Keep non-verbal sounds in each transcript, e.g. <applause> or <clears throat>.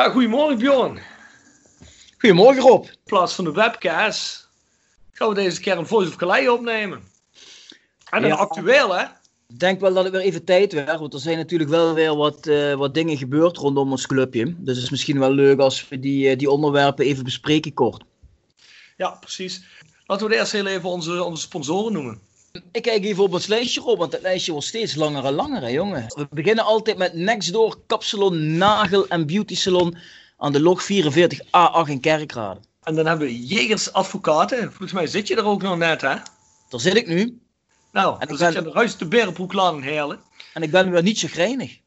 Ja, goedemorgen Bjorn. Goedemorgen Rob. In plaats van de webcast gaan we deze keer een Voice of Calais opnemen. En dan Ja. actueel hè. Ik denk wel dat het weer even tijd werd, want er zijn natuurlijk wel weer wat, eh, wat dingen gebeurd rondom ons clubje. Dus het is misschien wel leuk als we die, eh, die onderwerpen even bespreken kort. Ja, precies. Laten we eerst heel even onze, onze sponsoren noemen. Ik kijk even op het lijstje op, want het lijstje wordt steeds langer en langer, hè, jongen. We beginnen altijd met Nextdoor, Kapsalon, Nagel en Beauty Salon aan de log 44A8 in Kerkrade. En dan hebben we Jegers Advocaten. Volgens mij zit je er ook nog net hè. Daar zit ik nu Nou, En dan zit je ben- aan de Huis de in Heerlen. en ik ben weer niet zo grijnig.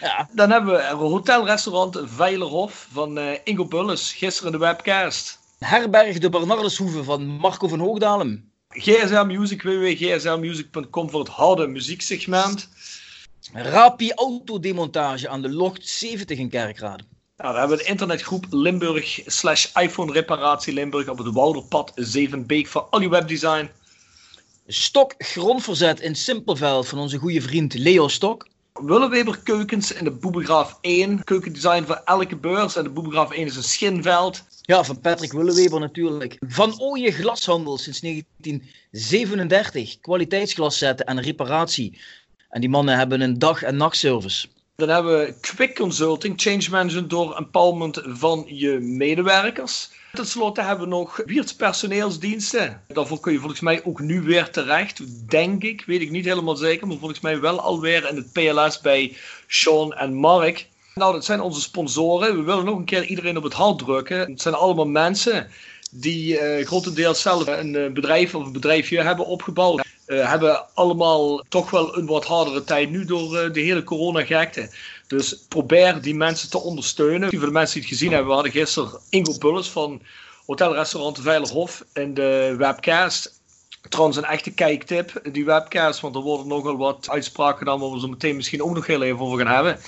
Ja, Dan hebben we hotelrestaurant Veilerhof van eh, Ingo Bulles, gisteren in de webcast. Herberg de Bernardeshoeve van Marco van Hoogdalem. GSL Music, www.gslmusic.com voor het harde muzieksegment. Rapi Autodemontage aan de log 70 in Kerkrade. Nou, dan hebben we de internetgroep Limburg slash iPhone reparatie Limburg op het Wouderpad 7 Beek voor al je webdesign. Stok grondverzet in Simpelveld van onze goede vriend Leo Stok. Willeweber Keukens in de Boebegraaf 1. Keukendesign voor elke beurs. En de Boebegraaf 1 is een schinveld. Ja, van Patrick Willeweber natuurlijk. Van Ooyen Glashandel sinds 1937. Kwaliteitsglas zetten en reparatie. En die mannen hebben een dag- en nachtservice. Dan hebben we Quick Consulting, change management door empowerment van je medewerkers. Ten slotte hebben we nog Wiert's personeelsdiensten. Daarvoor kun je volgens mij ook nu weer terecht, denk ik. Weet ik niet helemaal zeker, maar volgens mij wel alweer in het PLS bij Sean en Mark. Nou, dat zijn onze sponsoren. We willen nog een keer iedereen op het hart drukken. Het zijn allemaal mensen die eh, grotendeels zelf een eh, bedrijf of een bedrijfje hebben opgebouwd. Eh, hebben allemaal toch wel een wat hardere tijd nu door de hele coronagekte. Dus probeer die mensen te ondersteunen. Voor mensen die het gezien hebben, we hadden gisteren Ingo Bulles van Hotelrestaurant de Veilerhof in de webcast. Trouwens, een echte kijktip, die webcast, want er worden nogal wat uitspraken gedaan waar we zo meteen misschien ook nog heel even over gaan hebben.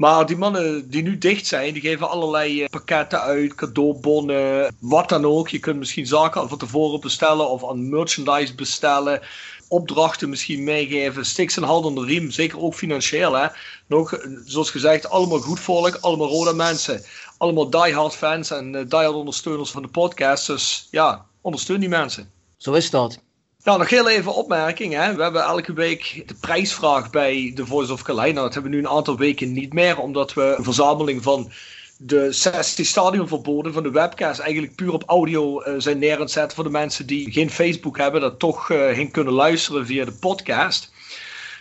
Maar die mannen die nu dicht zijn, die geven allerlei eh, pakketten uit, cadeaubonnen, wat dan ook. Je kunt misschien zaken van tevoren bestellen of aan merchandise bestellen. Opdrachten misschien meegeven. Stiks en hand onder de riem, zeker ook financieel. Hè? Nog, eh, zoals gezegd, allemaal goed volk, allemaal rode mensen. Allemaal diehard fans en eh, diehard ondersteuners van de podcast. Dus ja, ondersteun die mensen. Zo is dat. Nou, nog heel even opmerking. Hè? We hebben elke week de prijsvraag bij The Voice of Calais. Nou, dat hebben we nu een aantal weken niet meer, omdat we een verzameling van de 60 stadionverboden van de webcast eigenlijk puur op audio eh, zijn neer zetten voor de mensen die geen Facebook hebben, dat toch heen kunnen luisteren via de podcast.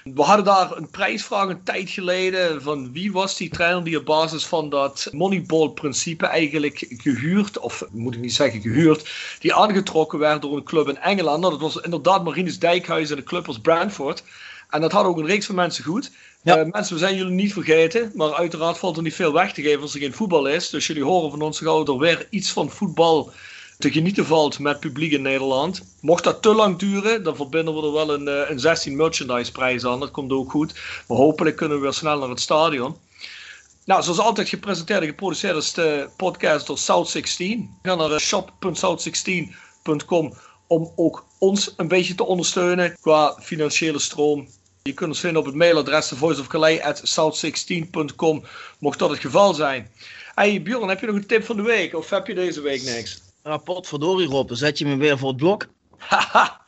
We hadden daar een prijsvraag een tijd geleden van wie was die trainer die op basis van dat Moneyball-principe eigenlijk gehuurd, of moet ik niet zeggen gehuurd, die aangetrokken werd door een club in Engeland. Nou, dat was inderdaad Marinus Dijkhuis en de club was Brentford. En dat had ook een reeks van mensen goed. Ja. Eh, mensen, we zijn jullie niet vergeten, maar uiteraard valt er niet veel weg te geven als er geen voetbal is. Dus jullie horen van ons gauw er weer iets van voetbal te genieten valt met publiek in Nederland. Mocht dat te lang duren, dan verbinden we er wel een, eh, een 16 merchandise prijs aan. Dat komt ook goed. Maar hopelijk kunnen we weer snel naar het stadion. Nou, zoals altijd gepresenteerd en geproduceerd is de podcast door South16. Ga naar shop.south16.com om ook ons een beetje te ondersteunen qua financiële stroom. Je kunt ons vinden op het mailadres voiceofcalais.south16.com, mocht dat het geval zijn. Hey Bjorn, heb je nog een tip van de week of heb je deze week niks? Rapport verdorie Rob, dan zet je me weer voor het blok. Haha.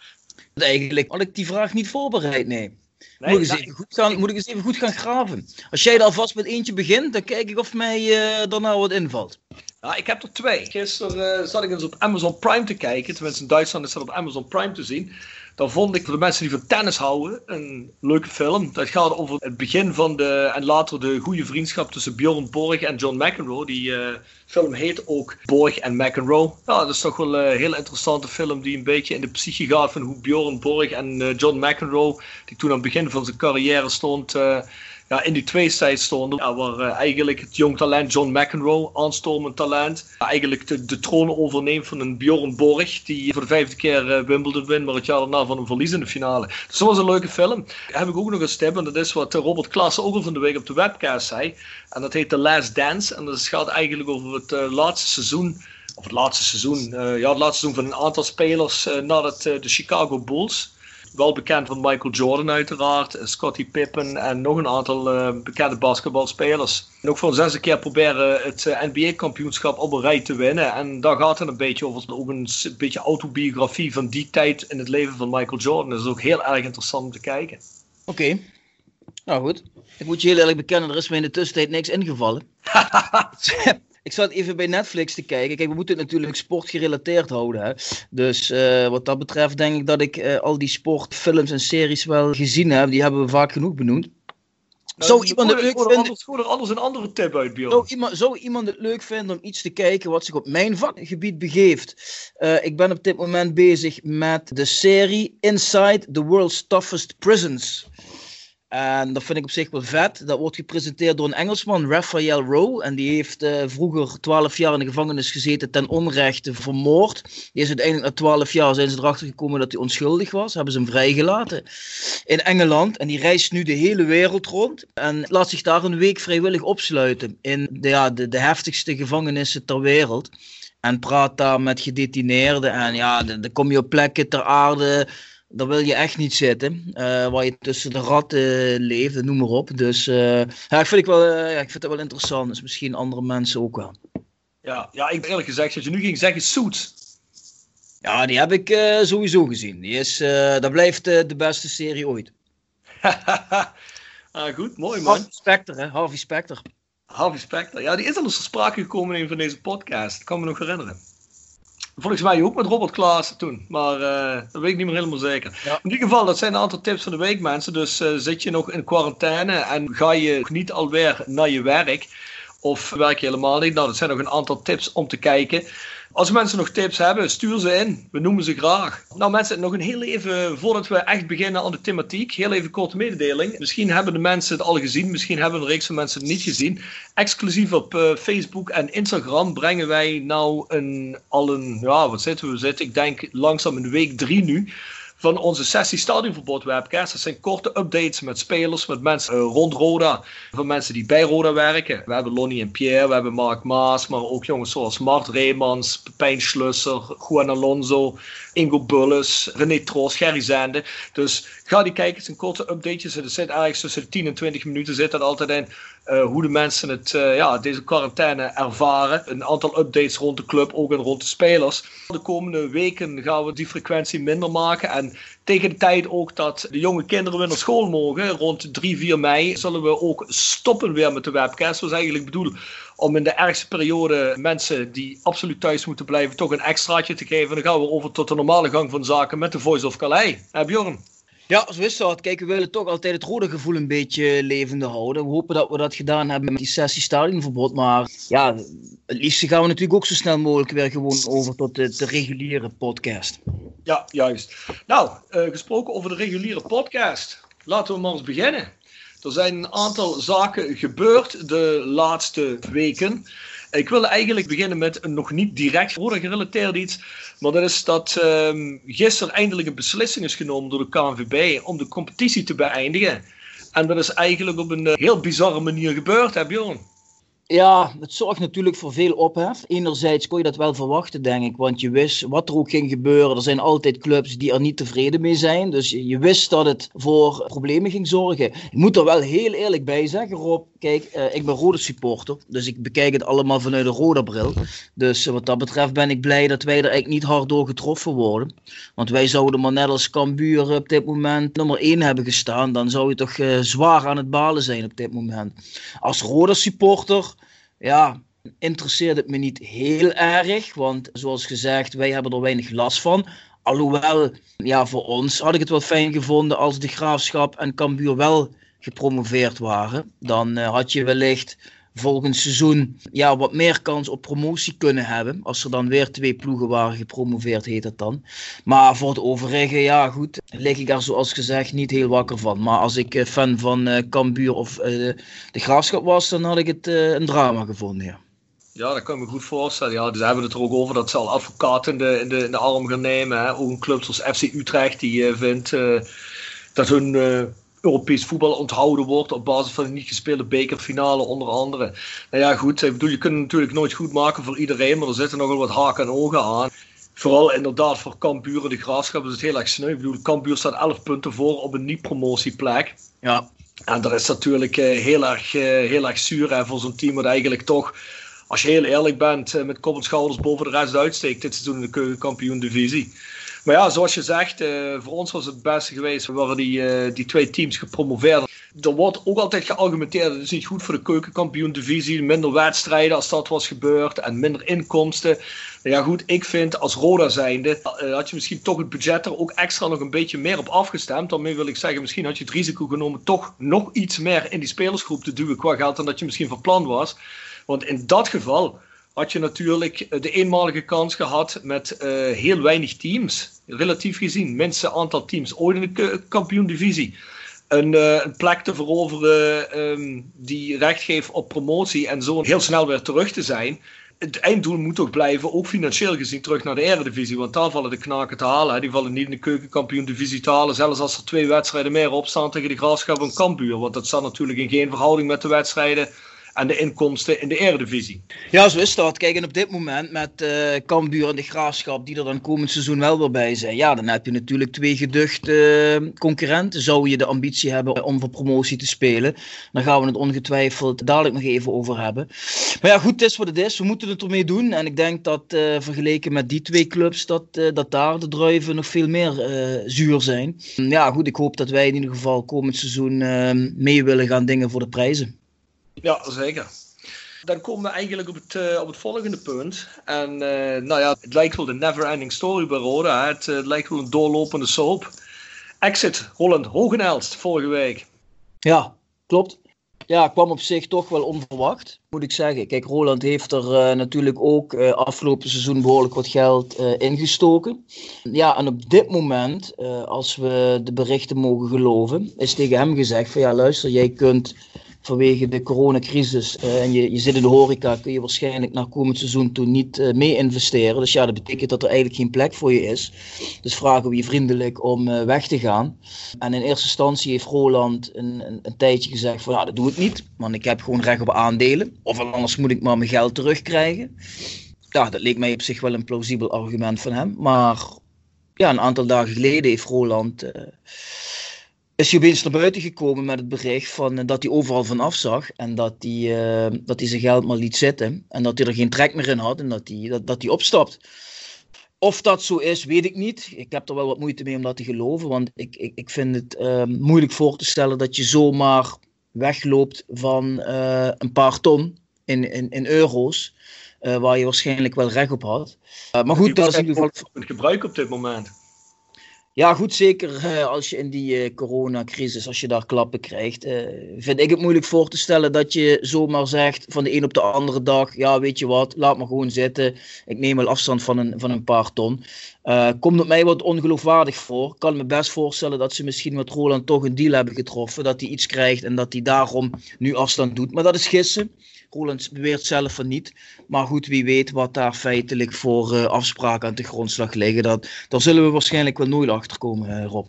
Eigenlijk had ik die vraag niet voorbereid, nee. Nee, moet, ik eens nou, even goed gaan, moet ik eens even goed gaan graven. Als jij er alvast met eentje begint, dan kijk ik of mij er nou wat invalt. Nou, ik heb er twee. Gisteren eh, zat ik eens op Amazon Prime te kijken. Tenminste, in Duitsland is dat op Amazon Prime te zien. Dan vond ik voor de mensen die van tennis houden een leuke film. Dat gaat over het begin van de en later de goede vriendschap tussen Bjorn Borg en John McEnroe. Die eh, film heet ook Borg en McEnroe. Ja, dat is toch wel een hele interessante film die een beetje in de psyche gaat van hoe Bjorn Borg en eh, John McEnroe, die toen aan het begin van zijn carrière stond, eh, in die tweestrijd stonden. Ja, waar eh, eigenlijk het jong talent John McEnroe, aanstormend talent, eigenlijk de, troon overneemt van een Bjorn Borg, die voor de vijfde keer eh, Wimbledon wint, maar het jaar daarna van een de finale. Dus dat was een leuke film. Heb ik ook nog een tip, en dat is wat eh, Robert Klaassen ook al van de week op de webcast zei. En dat heet The Last Dance. En dat gaat eigenlijk over het laatste seizoen of het laatste seizoen, ja, het laatste seizoen van een aantal spelers uh, nadat de Chicago Bulls, wel bekend van Michael Jordan uiteraard, eh, Scottie Pippen en nog een aantal eh, bekende basketbalspelers. En ook voor een zesde keer proberen het eh, NBA-kampioenschap op een rij te winnen. En daar gaat het een beetje over, ook een beetje autobiografie van die tijd in het leven van Michael Jordan. Dat is ook heel erg interessant om te kijken. Oké. Nou goed. Ik moet je heel eerlijk bekennen, er is me in de tussentijd niks ingevallen. <laughs> ik zat even bij Netflix te kijken. Kijk, we moeten het natuurlijk sportgerelateerd houden. Hè? Dus eh, wat dat betreft denk ik dat ik eh, al die sportfilms en series wel gezien heb. Die hebben we vaak genoeg benoemd. Zou iemand het leuk vinden? Anders, gooi er anders een andere tip uit. Zou iemand, zou iemand het leuk vinden om iets te kijken wat zich op mijn vakgebied begeeft? Eh, ik ben op dit moment bezig met de serie Inside the World's Toughest Prisons. En dat vind ik op zich wel vet. Dat wordt gepresenteerd door een Engelsman, Raphael Rowe. En die heeft eh, vroeger 12 jaar in de gevangenis gezeten ten onrechte vermoord. Die is uiteindelijk na 12 jaar zijn ze erachter gekomen dat hij onschuldig was. Hebben ze hem vrijgelaten in Engeland. En die reist nu de hele wereld rond. En laat zich daar een week vrijwillig opsluiten in de, ja, de, de heftigste gevangenissen ter wereld. En praat daar met gedetineerden. En ja, dan dan kom je op plekken ter aarde. Daar wil je echt niet zitten. eh, waar je tussen de ratten leeft, noem maar op. Dus eh, ja, ik, vind ik, wel, eh, ja, ik vind het wel interessant. Dus misschien andere mensen ook wel. Ja, ja, ik eerlijk gezegd, dat je nu ging zeggen Suits. Ja, die heb ik eh, sowieso gezien. Die is, eh, dat blijft eh, de beste serie ooit. <laughs> ah, goed, mooi man. Harvey Specter, hè? Harvey Specter. Harvey Specter. Ja, die is al eens ter sprake gekomen in een van deze podcasts. Dat kan me nog herinneren. Volgens mij ook met Robert Klaas toen. Maar eh, dat weet ik niet meer helemaal zeker. Ja. In ieder geval, dat zijn een aantal tips van de week, mensen. Dus eh, zit je nog in quarantaine en ga je nog niet alweer naar je werk. Of werk je helemaal niet. Nou, dat zijn nog een aantal tips om te kijken. Als mensen nog tips hebben, stuur ze in. We noemen ze graag. Nou mensen, nog een heel even, voordat we echt beginnen aan de thematiek, heel even korte mededeling. Misschien hebben de mensen het al gezien, misschien hebben een reeks van mensen het niet gezien. Exclusief op eh, Facebook en Instagram brengen wij nou een, al een, ja wat zitten we, zitten, ik denk langzaam in week drie nu van onze sessie Stadionverbod webcast. Dat zijn korte updates met spelers, met mensen eh, rond Roda. Van mensen die bij Roda werken. We hebben Lonnie en Pierre, we hebben Mark Maas, maar ook jongens zoals Mart Reemans, Pepijn Schlusser, Juan Alonso, Ingo Bulles, René Troos, Gerry Zende. Dus ga die kijken, het zijn korte updates. Het zit ergens tussen de 10 en 20 minuten zit dat altijd in. Eh, hoe de mensen het, eh, ja, deze quarantaine ervaren. Een aantal updates rond de club, ook en rond de spelers. De komende weken gaan we die frequentie minder maken. En tegen de tijd ook dat de jonge kinderen weer naar school mogen, rond 3, 4 mei, zullen we ook stoppen weer met de webcast. Dat was eigenlijk bedoeld om in de ergste periode mensen die absoluut thuis moeten blijven, toch een extraatje te geven. Dan gaan we over tot de normale gang van zaken met de Voice of Calais. Bjorn? Ja, zo is dat. Kijk, we willen toch altijd het rode gevoel een beetje levende houden. We hopen dat we dat gedaan hebben met die sessie stadionverbod. Maar ja, het liefst gaan we natuurlijk ook zo snel mogelijk weer gewoon over tot de, de reguliere podcast. Ja, juist. Nou, eh, gesproken over de reguliere podcast. Laten we maar eens beginnen. Er zijn een aantal zaken gebeurd de laatste weken. Ik wilde eigenlijk beginnen met een nog niet direct Roda gerelateerd iets. Maar dat is dat um, gisteren eindelijk een beslissing is genomen door de KNVB om de competitie te beëindigen. En dat is eigenlijk op een heel bizarre manier gebeurd, hè Bjorn? Ja, het zorgt natuurlijk voor veel ophef. Enerzijds kon je dat wel verwachten, denk ik. Want je wist wat er ook ging gebeuren. Er zijn altijd clubs die er niet tevreden mee zijn. Dus je, wist dat het voor problemen ging zorgen. Ik moet er wel heel eerlijk bij zeggen, Rob. Kijk, uh, ik ben rode supporter. Dus ik bekijk het allemaal vanuit een rode bril. Dus wat dat betreft ben ik blij dat wij er eigenlijk niet hard door getroffen worden. Want wij zouden maar net als Cambuur op dit moment nummer 1 hebben gestaan. Dan zou je toch uh, zwaar aan het balen zijn op dit moment. Als rode supporter ja, interesseert het me niet heel erg. Want zoals gezegd, wij hebben er weinig last van. Alhoewel, ja, voor ons had ik het wel fijn gevonden als de Graafschap en Cambuur wel gepromoveerd waren. Dan uh, had je wellicht volgend seizoen ja, wat meer kans op promotie kunnen hebben. Als er dan weer twee ploegen waren gepromoveerd, heet het dan. Maar voor het overige, ja goed, lig ik daar zoals gezegd niet heel wakker van. Maar als ik eh, fan van uh, Cambuur of de Graafschap was, dan had ik het een drama gevonden, ja. Ja, dat kan ik me goed voorstellen. Ja, dus hebben we het er ook over dat ze al advocaat in de, in de, de arm gaan nemen. Hè? Ook een club zoals FC Utrecht, die vindt dat hun Europees voetbal onthouden wordt op basis van een niet gespeelde bekerfinale onder andere. Nou ja, goed, ik bedoel, je kunt het natuurlijk nooit goed maken voor iedereen, maar er zitten nogal wat haken en ogen aan. Vooral inderdaad voor Kambuur en de Graafschap is het heel erg sneu. Ik bedoel, Kambuur staat 11 punten voor op een niet-promotieplek. Ja. En dat is natuurlijk uh, heel, erg, uh, heel erg zuur hè, voor zo'n team dat eigenlijk toch, als je heel eerlijk bent, uh, met kop en schouders boven de rest uitsteekt dit seizoen in de keukenkampioen divisie. Maar ja, zoals je zegt, uh, voor ons was het beste geweest. We waren die, uh, die twee teams gepromoveerd. Er wordt ook altijd geargumenteerd, het is niet goed voor de keukenkampioen divisie. Minder wedstrijden als dat was gebeurd en minder inkomsten. Ja goed, ik vind als Roda zijnde, uh, had je misschien toch het budget er ook extra nog een beetje meer op afgestemd. Daarmee wil ik zeggen, misschien had je het risico genomen toch nog iets meer in die spelersgroep te duwen qua geld dan dat je misschien van plan was. Want in dat geval had je natuurlijk eh, de eenmalige kans gehad met uh, heel weinig teams. Relatief gezien, minste aantal teams ooit in de kampioen-divisie. Een, uh, een, plek te veroveren um, die recht geeft op promotie en zo heel snel weer terug te zijn. Het einddoel moet toch blijven, ook financieel gezien, terug naar de Eredivisie. Want daar vallen de knaken te halen. Die vallen niet in de keukenkampioen-divisie te halen. Zelfs als er twee wedstrijden meer opstaan tegen de Graafschap en Kambuur. Want dat staat natuurlijk in geen verhouding met de wedstrijden en de inkomsten in de Eredivisie. Ja, zo is dat. Kijk, en op dit moment met uh, en de Graafschap, die er dan komend seizoen wel weer bij zijn, ja, dan heb je natuurlijk twee geduchte uh, concurrenten. Zou je de ambitie hebben om voor promotie te spelen, dan gaan we het ongetwijfeld dadelijk nog even over hebben. Maar ja, goed, het is wat het is. We moeten het ermee doen. En ik denk dat uh, vergeleken met die twee clubs, dat, dat daar de druiven nog veel meer zuur zijn. Ja, goed, ik hoop dat wij in ieder geval komend seizoen mee willen gaan dingen voor de prijzen. Ja, zeker. Dan komen we eigenlijk op het, uh, op het volgende punt. En uh, nou ja, het lijkt wel de never-ending story bij Roda. Het, uh, het, lijkt wel een doorlopende soap. Exit Holland Hogenelst vorige week. Ja, klopt. Ja, kwam op zich toch wel onverwacht, moet ik zeggen. Kijk, Roland heeft er natuurlijk ook afgelopen seizoen behoorlijk wat geld ingestoken. Ja, en op dit moment, als we de berichten mogen geloven, is tegen hem gezegd van ja, luister, jij kunt vanwege de coronacrisis uh, en je, je zit in de horeca, kun je waarschijnlijk naar komend seizoen toe niet uh, mee investeren. Dus ja, dat betekent dat er eigenlijk geen plek voor je is. Dus vragen we je vriendelijk om uh, weg te gaan. En in eerste instantie heeft Roland een, een, een, tijdje gezegd van, nou, dat doe ik niet, want ik heb gewoon recht op aandelen. Of anders moet ik maar mijn geld terugkrijgen. Ja, dat leek mij op zich wel een plausibel argument van hem. Maar ja, een aantal dagen geleden heeft Roland is hij opeens naar buiten gekomen met het bericht van, uh, dat hij overal van afzag. En dat hij, uh, dat hij zijn geld maar liet zitten. En dat hij er geen trek meer in had. En dat hij, dat, dat hij opstapt. Of dat zo is, weet ik niet. Ik heb er wel wat moeite mee om dat te geloven. Want ik, ik, ik vind het uh, moeilijk voor te stellen dat je zomaar wegloopt van een paar ton in, in, in euro's. waar je waarschijnlijk wel recht op had. maar goed, dat is in ieder geval. Het gebruik op dit moment. Ja, goed, zeker uh, als je in die uh, coronacrisis, als je daar klappen krijgt, uh, vind ik het moeilijk voor te stellen dat je zomaar zegt van de een op de andere dag, ja, weet je wat, laat maar gewoon zitten, ik neem wel afstand van een, van een paar ton. Komt het mij wat ongeloofwaardig voor. Ik kan me best voorstellen dat ze misschien met Roland toch een deal hebben getroffen, dat hij iets krijgt en dat hij daarom nu afstand doet. Maar dat is gissen. Roland beweert zelf van niet. Maar goed, wie weet wat daar feitelijk voor uh, afspraken aan de grondslag liggen. Dat, daar zullen we waarschijnlijk wel nooit achter komen, Rob.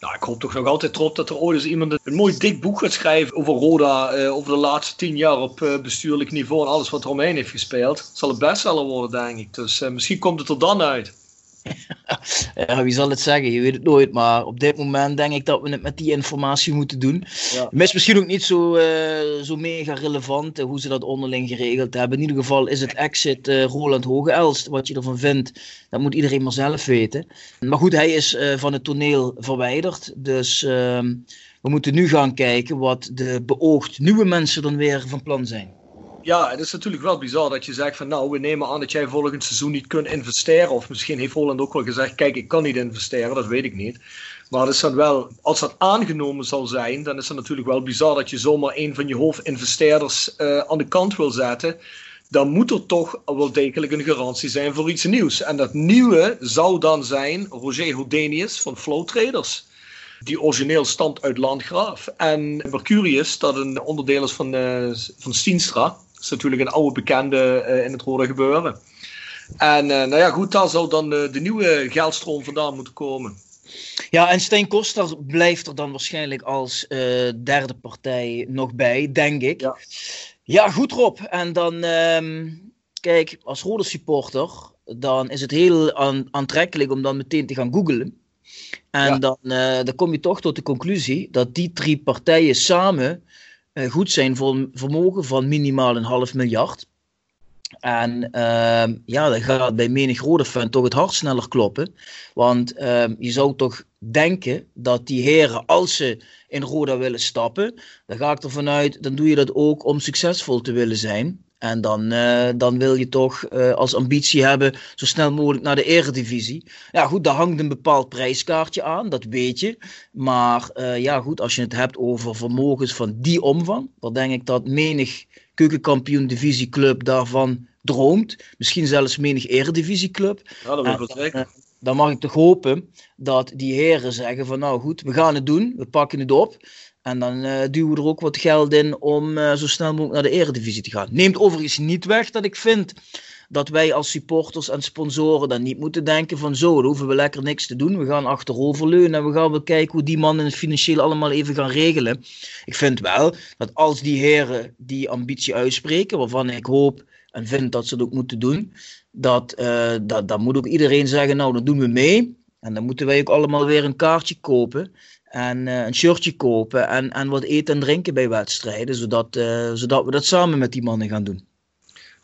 Nou, ik hoop toch nog altijd erop dat er ooit eens iemand een mooi dik boek gaat schrijven over Roda. Uh, over de laatste tien jaar op uh, bestuurlijk niveau en alles wat er omheen heeft gespeeld. Het zal een bestseller worden, denk ik. Dus uh, misschien komt het er dan uit. <laughs> ja, wie zal het zeggen? Je weet het nooit. Maar op dit moment denk ik dat we het met die informatie moeten doen. Ja. Het is misschien ook niet zo, uh, zo mega relevant uh, hoe ze dat onderling geregeld hebben. In ieder geval is het exit uh, Roland Hoge-Elst. Wat je ervan vindt, dat moet iedereen maar zelf weten. Maar goed, hij is van het toneel verwijderd. Dus ehm, we moeten nu gaan kijken wat de beoogd nieuwe mensen dan weer van plan zijn. Ja, het is natuurlijk wel bizar dat je zegt van nou, we nemen aan dat jij volgend seizoen niet kunt investeren. Of misschien heeft Holland ook wel gezegd, kijk, ik kan niet investeren, dat weet ik niet. Maar het is dan wel, als dat aangenomen zal zijn, dan is het natuurlijk wel bizar dat je zomaar een van je hoofdinvesteerders uh, aan de kant wil zetten. Dan moet er toch wel degelijk een garantie zijn voor iets nieuws. En dat nieuwe zou dan zijn Roger Houdenius van Flow Traders die origineel stamt uit Landgraaf. En Mercurius, dat een onderdeel is van, uh, van Stienstra. Dat is natuurlijk een oude bekende uh, in het rode gebeuren. En uh, nou ja, goed, daar zou dan de nieuwe geldstroom vandaan moeten komen. Ja, en Stijn Koster blijft er dan waarschijnlijk als derde partij nog bij, denk ik. Ja, ja goed Rob. En dan, ehm, kijk, als rode supporter, dan is het heel aantrekkelijk om dan meteen te gaan googlen. En dan, uh, dan kom je toch tot de conclusie dat die drie partijen samen goed zijn voor een vermogen van minimaal een half miljard. En uh, ja, dan gaat bij menig rode fan toch het hart sneller kloppen. Want ehm, je zou toch denken dat die heren, als ze in Roda willen stappen, dan ga ik ervan uit, dan doe je dat ook om succesvol te willen zijn. En dan, uh, dan wil je toch uh, als ambitie hebben zo snel mogelijk naar de eredivisie. Ja goed, daar hangt een bepaald prijskaartje aan, dat weet je. Maar uh, ja goed, als je het hebt over vermogens van die omvang, dan denk ik dat menig keukenkampioen divisieclub daarvan droomt. Misschien zelfs menig eredivisieclub. Ja, dat wil ik zeker. Dan mag ik toch hopen dat die heren zeggen van nou goed, we gaan het doen, we pakken het op. En dan uh, duwen we er ook wat geld in om uh, zo snel mogelijk naar de eredivisie te gaan. Neemt overigens niet weg dat ik vind dat wij als supporters en sponsoren dan niet moeten denken van zo, dan hoeven we lekker niks te doen. We gaan achteroverleunen en we gaan wel kijken hoe die mannen het financieel allemaal even gaan regelen. Ik vind wel dat als die heren die ambitie uitspreken, waarvan ik hoop en vind dat ze het ook moeten doen, dat, uh, dat dan moet ook iedereen zeggen, nou dan doen we mee. En dan moeten wij ook allemaal weer een kaartje kopen. En uh, een shirtje kopen en, en wat eten en drinken bij wedstrijden, zodat, uh, zodat we dat samen met die mannen gaan doen.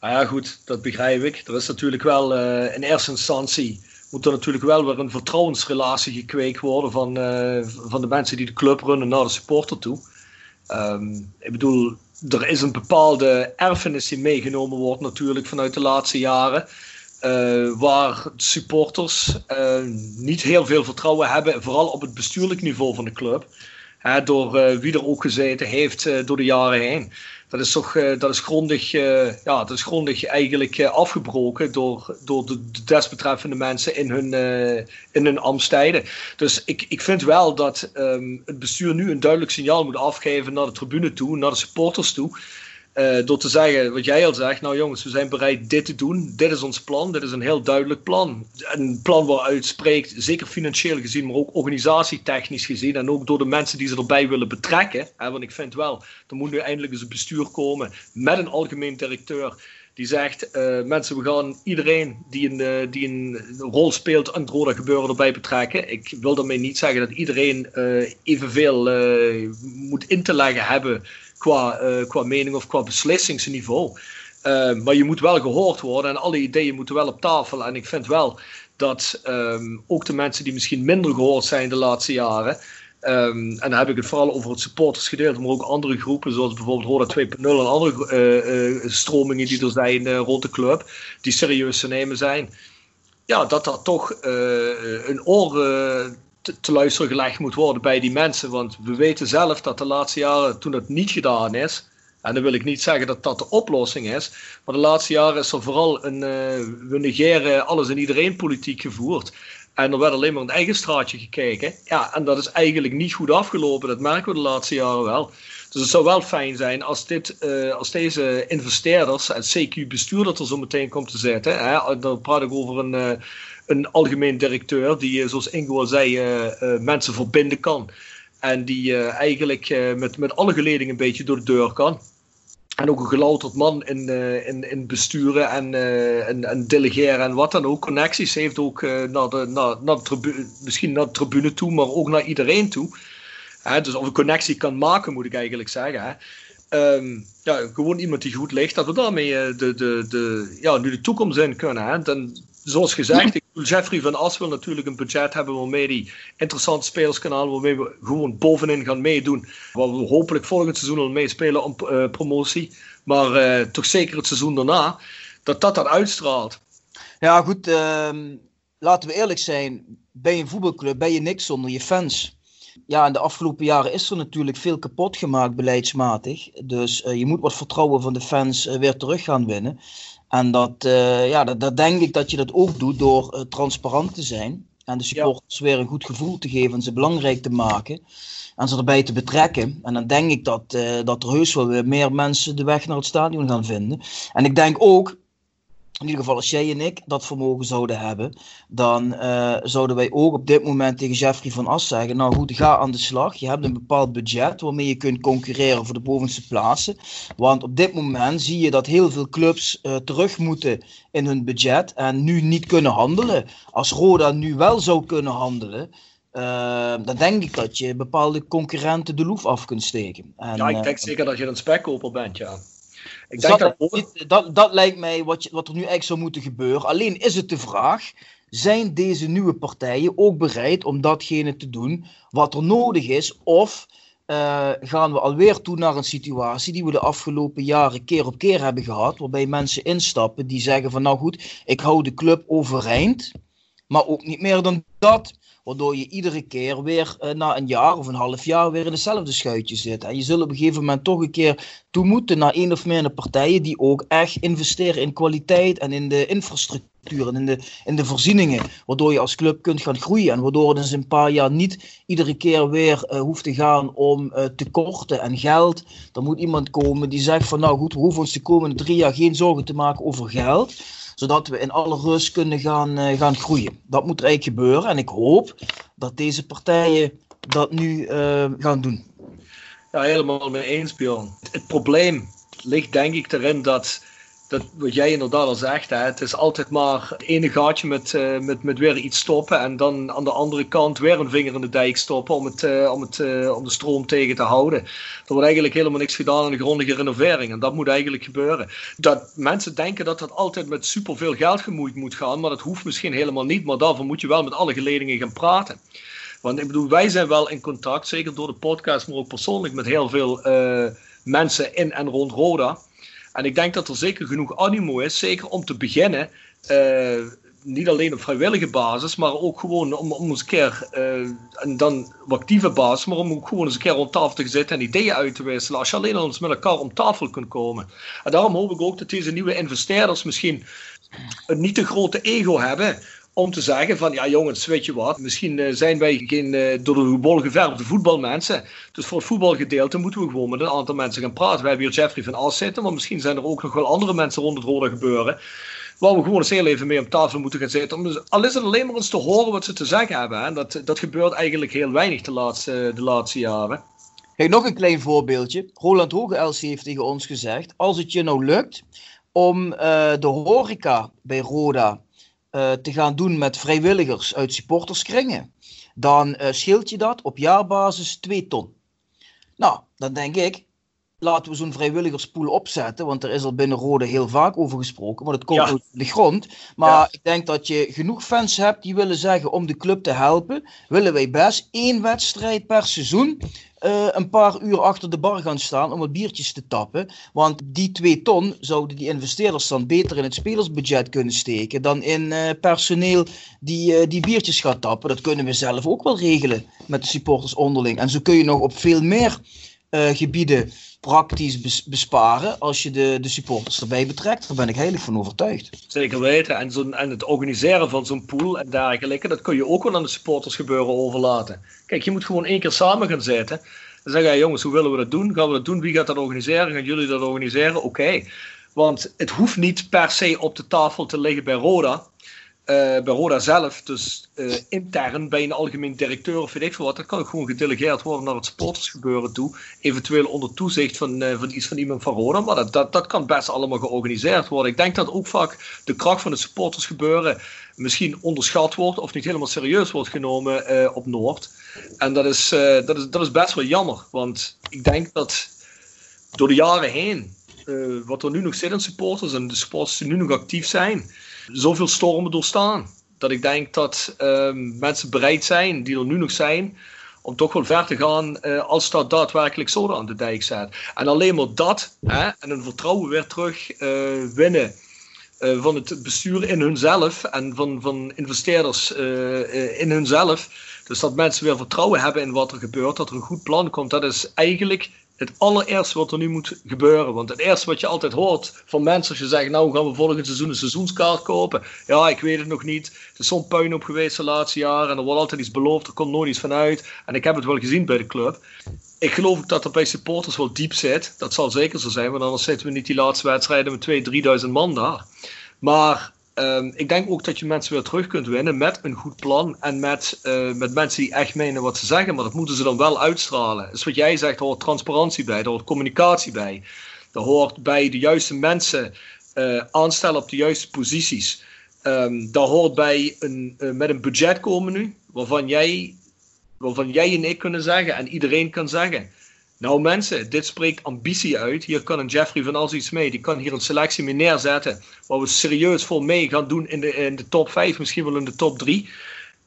Nou ja, goed, dat begrijp ik. Er is natuurlijk wel uh, in eerste instantie moet er natuurlijk wel weer een vertrouwensrelatie gekweekt worden van, van de mensen die de club runnen naar de supporter toe. Um, ik bedoel, er is een bepaalde erfenis die meegenomen wordt natuurlijk vanuit de laatste jaren. Uh, waar supporters uh, niet heel veel vertrouwen hebben, vooral op het bestuurlijk niveau van de club. Hè, door uh, wie er ook gezeten heeft door de jaren heen. Dat is toch dat is grondig, ja, dat is grondig eigenlijk afgebroken door, door de, de, desbetreffende mensen in hun, in hun ambtstijden. Dus ik, ik vind wel dat um, het bestuur nu een duidelijk signaal moet afgeven naar de tribune toe, naar de supporters toe. Uh, door te zeggen, wat jij al zegt, nou jongens, we zijn bereid dit te doen. Dit is ons plan, dit is een heel duidelijk plan. Een plan waaruit spreekt, zeker financieel gezien, maar ook organisatietechnisch gezien. En ook door de mensen die ze erbij willen betrekken. Want ik vind wel, er moet nu eindelijk eens een bestuur komen met een algemeen directeur. Die zegt, uh, mensen, we gaan iedereen die een, uh, die een rol speelt aan het rode gebeuren erbij betrekken. Ik wil daarmee niet zeggen dat iedereen evenveel moet in te leggen hebben qua, uh, qua mening of qua beslissingsniveau. Uh, maar je moet wel gehoord worden en alle ideeën moeten wel op tafel. En ik vind wel dat um, ook de mensen die misschien minder gehoord zijn de laatste jaren. Um, en dan heb ik het vooral over het supportersgedeelte, maar ook andere groepen, zoals bijvoorbeeld Roda 2.0 en andere uh, stromingen die er zijn rond de club, die serieus te nemen zijn. Ja, dat dat toch een oor te, te luisteren gelegd moet worden bij die mensen. Want we weten zelf dat de laatste jaren, toen dat niet gedaan is, en dan wil ik niet zeggen dat dat de oplossing is, maar de laatste jaren is er vooral een, uh, we negeren alles en iedereen politiek gevoerd. En er werd alleen maar een eigen straatje gekeken. Ja, en dat is eigenlijk niet goed afgelopen. Dat merken we de laatste jaren wel. Dus het zou wel fijn zijn als, dit, uh, als deze investeerders, het CQ-bestuur dat er zo meteen komt te zitten, hè, dan praat ik over een, een algemeen directeur die, zoals Ingo al zei, uh, mensen verbinden kan. En die eigenlijk met, met alle geledingen een beetje door de deur kan. En ook een gelouterd man in, in, in besturen en, en, en, delegeren en wat dan ook. Connecties heeft ook naar de, naar, naar de tribune, misschien naar de tribune toe, maar ook naar iedereen toe. dus of een connectie kan maken, moet ik eigenlijk zeggen. Um, ja, gewoon iemand die goed ligt, dat we daarmee de, de, de, ja, nu de toekomst in kunnen. Hè? Dan, zoals gezegd, Jeffrey van As wil natuurlijk een budget hebben waarmee hij interessante spelers kan halen, waarmee we gewoon bovenin gaan meedoen. Waar we hopelijk volgend seizoen al meespelen om uh, promotie. Maar uh, toch zeker het seizoen daarna, dat dat uitstraalt. Ja, goed. Uh, laten we eerlijk zijn. Bij een voetbalclub ben je niks zonder je fans. Ja, in de afgelopen jaren is er natuurlijk veel kapot gemaakt beleidsmatig. Dus uh, je moet wat vertrouwen van de fans weer terug gaan winnen. En dat, uh, ja, dat, dat, denk ik dat je dat ook doet door uh, transparant te zijn. En de supporters ja. weer een goed gevoel te geven en ze belangrijk te maken. En ze erbij te betrekken. En dan denk ik dat, uh, dat er heus wel weer meer mensen de weg naar het stadion gaan vinden. En ik denk ook in ieder geval als jij en ik dat vermogen zouden hebben, dan uh, zouden wij ook op dit moment tegen Jeffrey van As zeggen, nou goed, ga aan de slag. Je hebt een bepaald budget waarmee je kunt concurreren voor de bovenste plaatsen. Want op dit moment zie je dat heel veel clubs uh, terug moeten in hun budget en nu niet kunnen handelen. Als Roda nu wel zou kunnen handelen, uh, dan denk ik dat je bepaalde concurrenten de loef af kunt steken. En, ja, ik denk zeker dat je een spekkoper bent, ja. Ik denk dat, dat, dat, dat, lijkt mij wat, je, wat er nu eigenlijk zou moeten gebeuren. Alleen is het de vraag: zijn deze nieuwe partijen ook bereid om datgene te doen wat er nodig is? Of uh, gaan we alweer toe naar een situatie die we de afgelopen jaren keer op keer hebben gehad, waarbij mensen instappen die zeggen van nou goed, ik hou de club overeind, maar ook niet meer dan dat. Waardoor je iedere keer weer uh, na een jaar of een half jaar weer in hetzelfde schuitje zit. En je zult op een gegeven moment toch een keer toe moeten naar één of meer partijen die ook echt investeren in kwaliteit en in de infrastructuur en in de, in de voorzieningen. Waardoor je als club kunt gaan groeien. En waardoor het dus een paar jaar niet iedere keer weer uh, hoeft te gaan om uh, tekorten en geld. Er moet iemand komen die zegt van nou goed, we hoeven ons de komende drie jaar geen zorgen te maken over geld zodat we in alle rust kunnen gaan, uh, gaan groeien. Dat moet er eigenlijk gebeuren en ik hoop dat deze partijen dat nu uh, gaan doen. Ja, helemaal mee eens, Bjorn. Het probleem ligt denk ik erin dat dat, wat jij inderdaad al zegt, hè, het is altijd maar het ene gaatje met, uh, met, met weer iets stoppen en dan aan de andere kant weer een vinger in de dijk stoppen om, het, uh, om, het, uh, om de stroom tegen te houden. Er wordt eigenlijk helemaal niks gedaan aan de grondige renovering en dat moet eigenlijk gebeuren. Dat mensen denken dat dat altijd met superveel geld gemoeid moet gaan, maar dat hoeft misschien helemaal niet, maar daarvoor moet je wel met alle geledingen gaan praten. Want ik bedoel, wij zijn wel in contact, zeker door de podcast, maar ook persoonlijk met heel veel mensen in en rond Roda. En ik denk dat er zeker genoeg animo is, zeker om te beginnen. Uh, niet alleen op vrijwillige basis, maar ook gewoon om, om eens een keer, uh, en dan op actieve basis, maar om ook gewoon eens een keer rond tafel te zitten en ideeën uit te wisselen. Als je alleen al eens met elkaar om tafel kunt komen. En daarom hoop ik ook dat deze nieuwe investeerders misschien een niet te grote ego hebben om te zeggen van ja jongens, weet je wat, misschien uh, zijn wij geen uh, door de bol geverfde voetbalmensen. Dus voor het voetbalgedeelte moeten we gewoon met een aantal mensen gaan praten. We hebben hier Jeffrey van As zitten, maar misschien zijn er ook nog wel andere mensen rond het rode gebeuren. Waar we gewoon eens heel even mee op tafel moeten gaan zitten. Dus, al is het alleen maar eens te horen wat ze te zeggen hebben. Dat, dat gebeurt eigenlijk heel weinig de laatste, de laatste jaren. Nog een klein voorbeeldje. Roland Hogeels heeft tegen ons gezegd: als het je nou lukt om uh, de horeca bij Roda te gaan doen met vrijwilligers uit supporterskringen, dan uh, scheelt je dat op jaarbasis 2 ton. Nou, dan denk ik, laten we zo'n vrijwilligerspool opzetten, want er is al binnen Rode heel vaak over gesproken, want het komt ja. uit de grond. Maar ja. ik denk dat je genoeg fans hebt die willen zeggen om de club te helpen, willen wij best één wedstrijd per seizoen uh, een paar uur achter de bar gaan staan om wat biertjes te tappen. Want die twee ton zouden die investeerders dan beter in het spelersbudget kunnen steken dan in uh, personeel die, uh, die biertjes gaat tappen. Dat kunnen we zelf ook wel regelen met de supporters onderling. En zo kun je nog op veel meer gebieden praktisch besparen als je de, de supporters erbij betrekt. Daar ben ik heilig van overtuigd. Zeker weten. En, en het organiseren van zo'n pool en dergelijke, dat kun je ook wel aan de supporters gebeuren overlaten. Kijk, je moet gewoon één keer samen gaan zitten. Dan zeggen jongens, hoe willen we dat doen? Gaan we dat doen? Wie gaat dat organiseren? Gaan jullie dat organiseren? Oké. Want het hoeft niet per se op de tafel te liggen bij Roda. Uh, bij Roda zelf, dus uh, intern bij een algemeen directeur of weet ik veel wat, dat kan ook gewoon gedelegeerd worden naar het supportersgebeuren toe. Eventueel onder toezicht van, uh, van iets van iemand van Roda, maar dat, dat, dat kan best allemaal georganiseerd worden. Ik denk dat ook vaak de kracht van het supportersgebeuren misschien onderschat wordt of niet helemaal serieus wordt genomen op Noord. En dat is, dat, is, dat is best wel jammer, want ik denk dat door de jaren heen, wat er nu nog zit in supporters en de supporters die nu nog actief zijn, zoveel stormen doorstaan. Dat ik denk dat ehm, mensen bereid zijn, die er nu nog zijn, om toch wel ver te gaan uh, als dat daadwerkelijk zo aan de dijk staat. En alleen maar dat hè, en een vertrouwen weer terug uh, winnen uh, van het bestuur in hunzelf en van, van investeerders in hunzelf. Dus dat mensen weer vertrouwen hebben in wat er gebeurt, dat er een goed plan komt. Dat is eigenlijk het allereerste wat er nu moet gebeuren. Want het eerste wat je altijd hoort van mensen als je zegt, nou gaan we volgend seizoen een seizoenskaart kopen. Ja, ik weet het nog niet. Het is zo'n puin op geweest de laatste jaren en er wordt altijd iets beloofd, er komt nooit iets vanuit. En ik heb het wel gezien bij de club. Ik geloof ook dat er bij supporters wel diep zit. Dat zal zeker zo zijn, want anders zitten we niet die laatste wedstrijden met 2.000, 3.000 man daar. Maar Um, ik denk ook dat je mensen weer terug kunt winnen met een goed plan en met, uh, met mensen die echt menen wat ze zeggen, maar dat moeten ze dan wel uitstralen. Dus wat jij zegt, er hoort transparantie bij, er hoort communicatie bij, er hoort bij de juiste mensen uh, aanstellen op de juiste posities. Um, daar hoort bij een, uh, met een budget komen nu, waarvan jij, waarvan jij en ik kunnen zeggen en iedereen kan zeggen. Nou mensen, dit spreekt ambitie uit. Hier kan een Jeffrey van Als iets mee. Die kan hier een selectie mee neerzetten. Waar we serieus voor mee gaan doen in de, in de top 5, misschien wel in de top 3.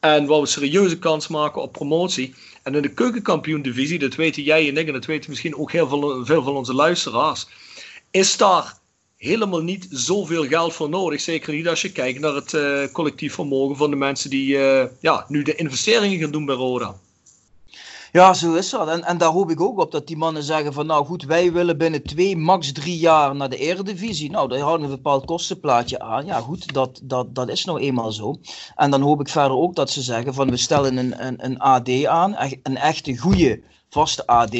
En waar we serieuze kans maken op promotie. En in de keukenkampioen divisie, dat weten jij en ik en dat weten misschien ook heel veel, van onze luisteraars. Is daar helemaal niet zoveel geld voor nodig. Zeker niet als je kijkt naar het uh, collectief vermogen van de mensen die uh, ja, nu de investeringen gaan doen bij Roda. Ja, zo is dat. En, en daar hoop ik ook op dat die mannen zeggen van nou goed, wij willen binnen twee, max drie jaar naar de Eredivisie. Nou, daar houden we een bepaald kostenplaatje aan. Ja goed, dat, dat, dat is nou eenmaal zo. En dan hoop ik verder ook dat ze zeggen van we stellen een, een, een AD aan, een echte goede vaste AD,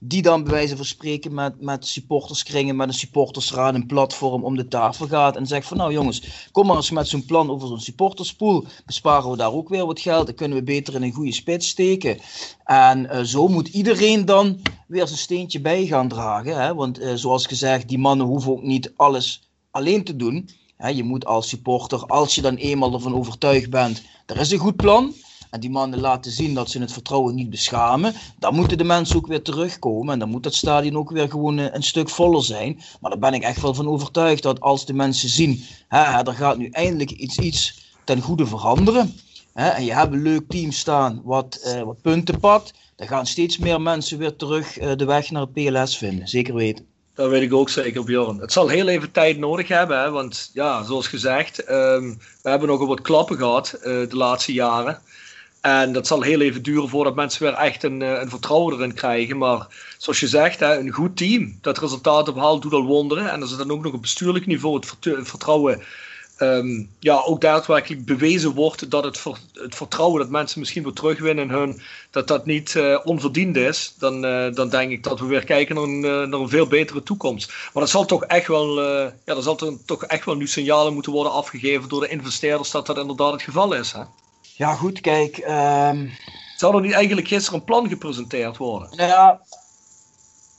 die dan bij wijze van spreken met, met supporterskringen, met een supportersraad, een platform om de tafel gaat en zegt van nou jongens, kom maar eens met zo'n plan over zo'n supporterspool, besparen we daar ook weer wat geld, dan kunnen we beter in een goede spits steken. En uh, zo moet iedereen dan weer zijn steentje bij gaan dragen, hè? want uh, zoals gezegd, die mannen hoeven ook niet alles alleen te doen. Hè? Je moet als supporter, als je dan eenmaal ervan overtuigd bent, er is een goed plan, en die mannen laten zien dat ze het vertrouwen niet beschamen, dan moeten de mensen ook weer terugkomen. En dan moet dat stadion ook weer gewoon een, stuk voller zijn. Maar daar ben ik echt wel van overtuigd dat als de mensen zien, hè, er gaat nu eindelijk iets, iets ten goede veranderen. En je hebt een leuk team staan wat, uh, wat punten pakt. Dan gaan steeds meer mensen weer terug uh, de weg naar het PLS vinden. Zeker weten. Dat weet ik ook zeker, Bjorn. Het zal heel even tijd nodig hebben, hè, want ja, zoals gezegd, um, we hebben nogal wat klappen gehad uh, de laatste jaren. En dat zal heel even duren voordat mensen weer echt een, eh, een vertrouwen erin krijgen. Maar zoals je zegt, hè, een goed team dat resultaten behaalt, doet al wonderen. En als het dan ook nog op bestuurlijk niveau het vertrouwen um, ja, ook daadwerkelijk bewezen wordt dat het, het, vertrouwen dat mensen misschien weer terugwinnen in hun, dat dat niet uh, onverdiend is, dan, uh, dan denk ik dat we weer kijken naar een, naar een veel betere toekomst. Maar dat zal toch echt wel, ja, er zal toch echt wel nu signalen moeten worden afgegeven door de investeerders dat dat inderdaad het geval is. Hè? Ja, goed, kijk. Um... Zou er niet eigenlijk gisteren een plan gepresenteerd worden? Nou ja,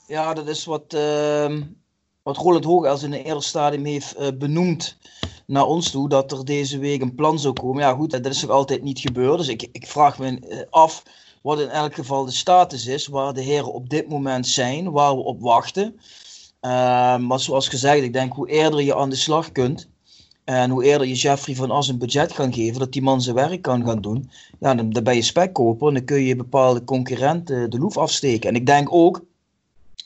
ja dat is wat, uh, wat Roland Hoogels in een eerder stadium heeft uh, benoemd naar ons toe. Dat er deze week een plan zou komen. Ja, goed, dat is nog altijd niet gebeurd. Dus ik, ik vraag me uh, af wat in elk geval de status is. Waar de heren op dit moment zijn. Waar we op wachten. Ehm, maar zoals gezegd, ik denk hoe eerder je aan de slag kunt en hoe eerder je Jeffrey van As een budget kan geven, dat die man zijn werk kan gaan doen, ja, dan, dan ben je spekkoper en dan kun je bepaalde concurrenten de loef afsteken. En ik denk ook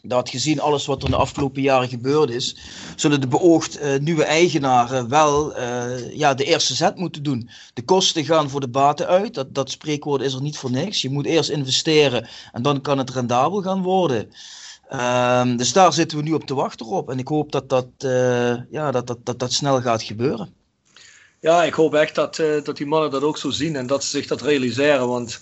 dat gezien alles wat er de afgelopen jaren gebeurd is, zullen de beoogd uh, nieuwe eigenaren wel uh, ja, de eerste zet moeten doen. De kosten gaan voor de baten uit, dat, dat spreekwoord is er niet voor niks. Je moet eerst investeren en dan kan het rendabel gaan worden. Ehm, dus daar zitten we nu op te wachten op. En ik hoop dat dat, eh, ja, dat, dat, dat, dat snel gaat gebeuren. Ja, ik hoop echt dat, uh, dat die mannen dat ook zo zien en dat ze zich dat realiseren. Want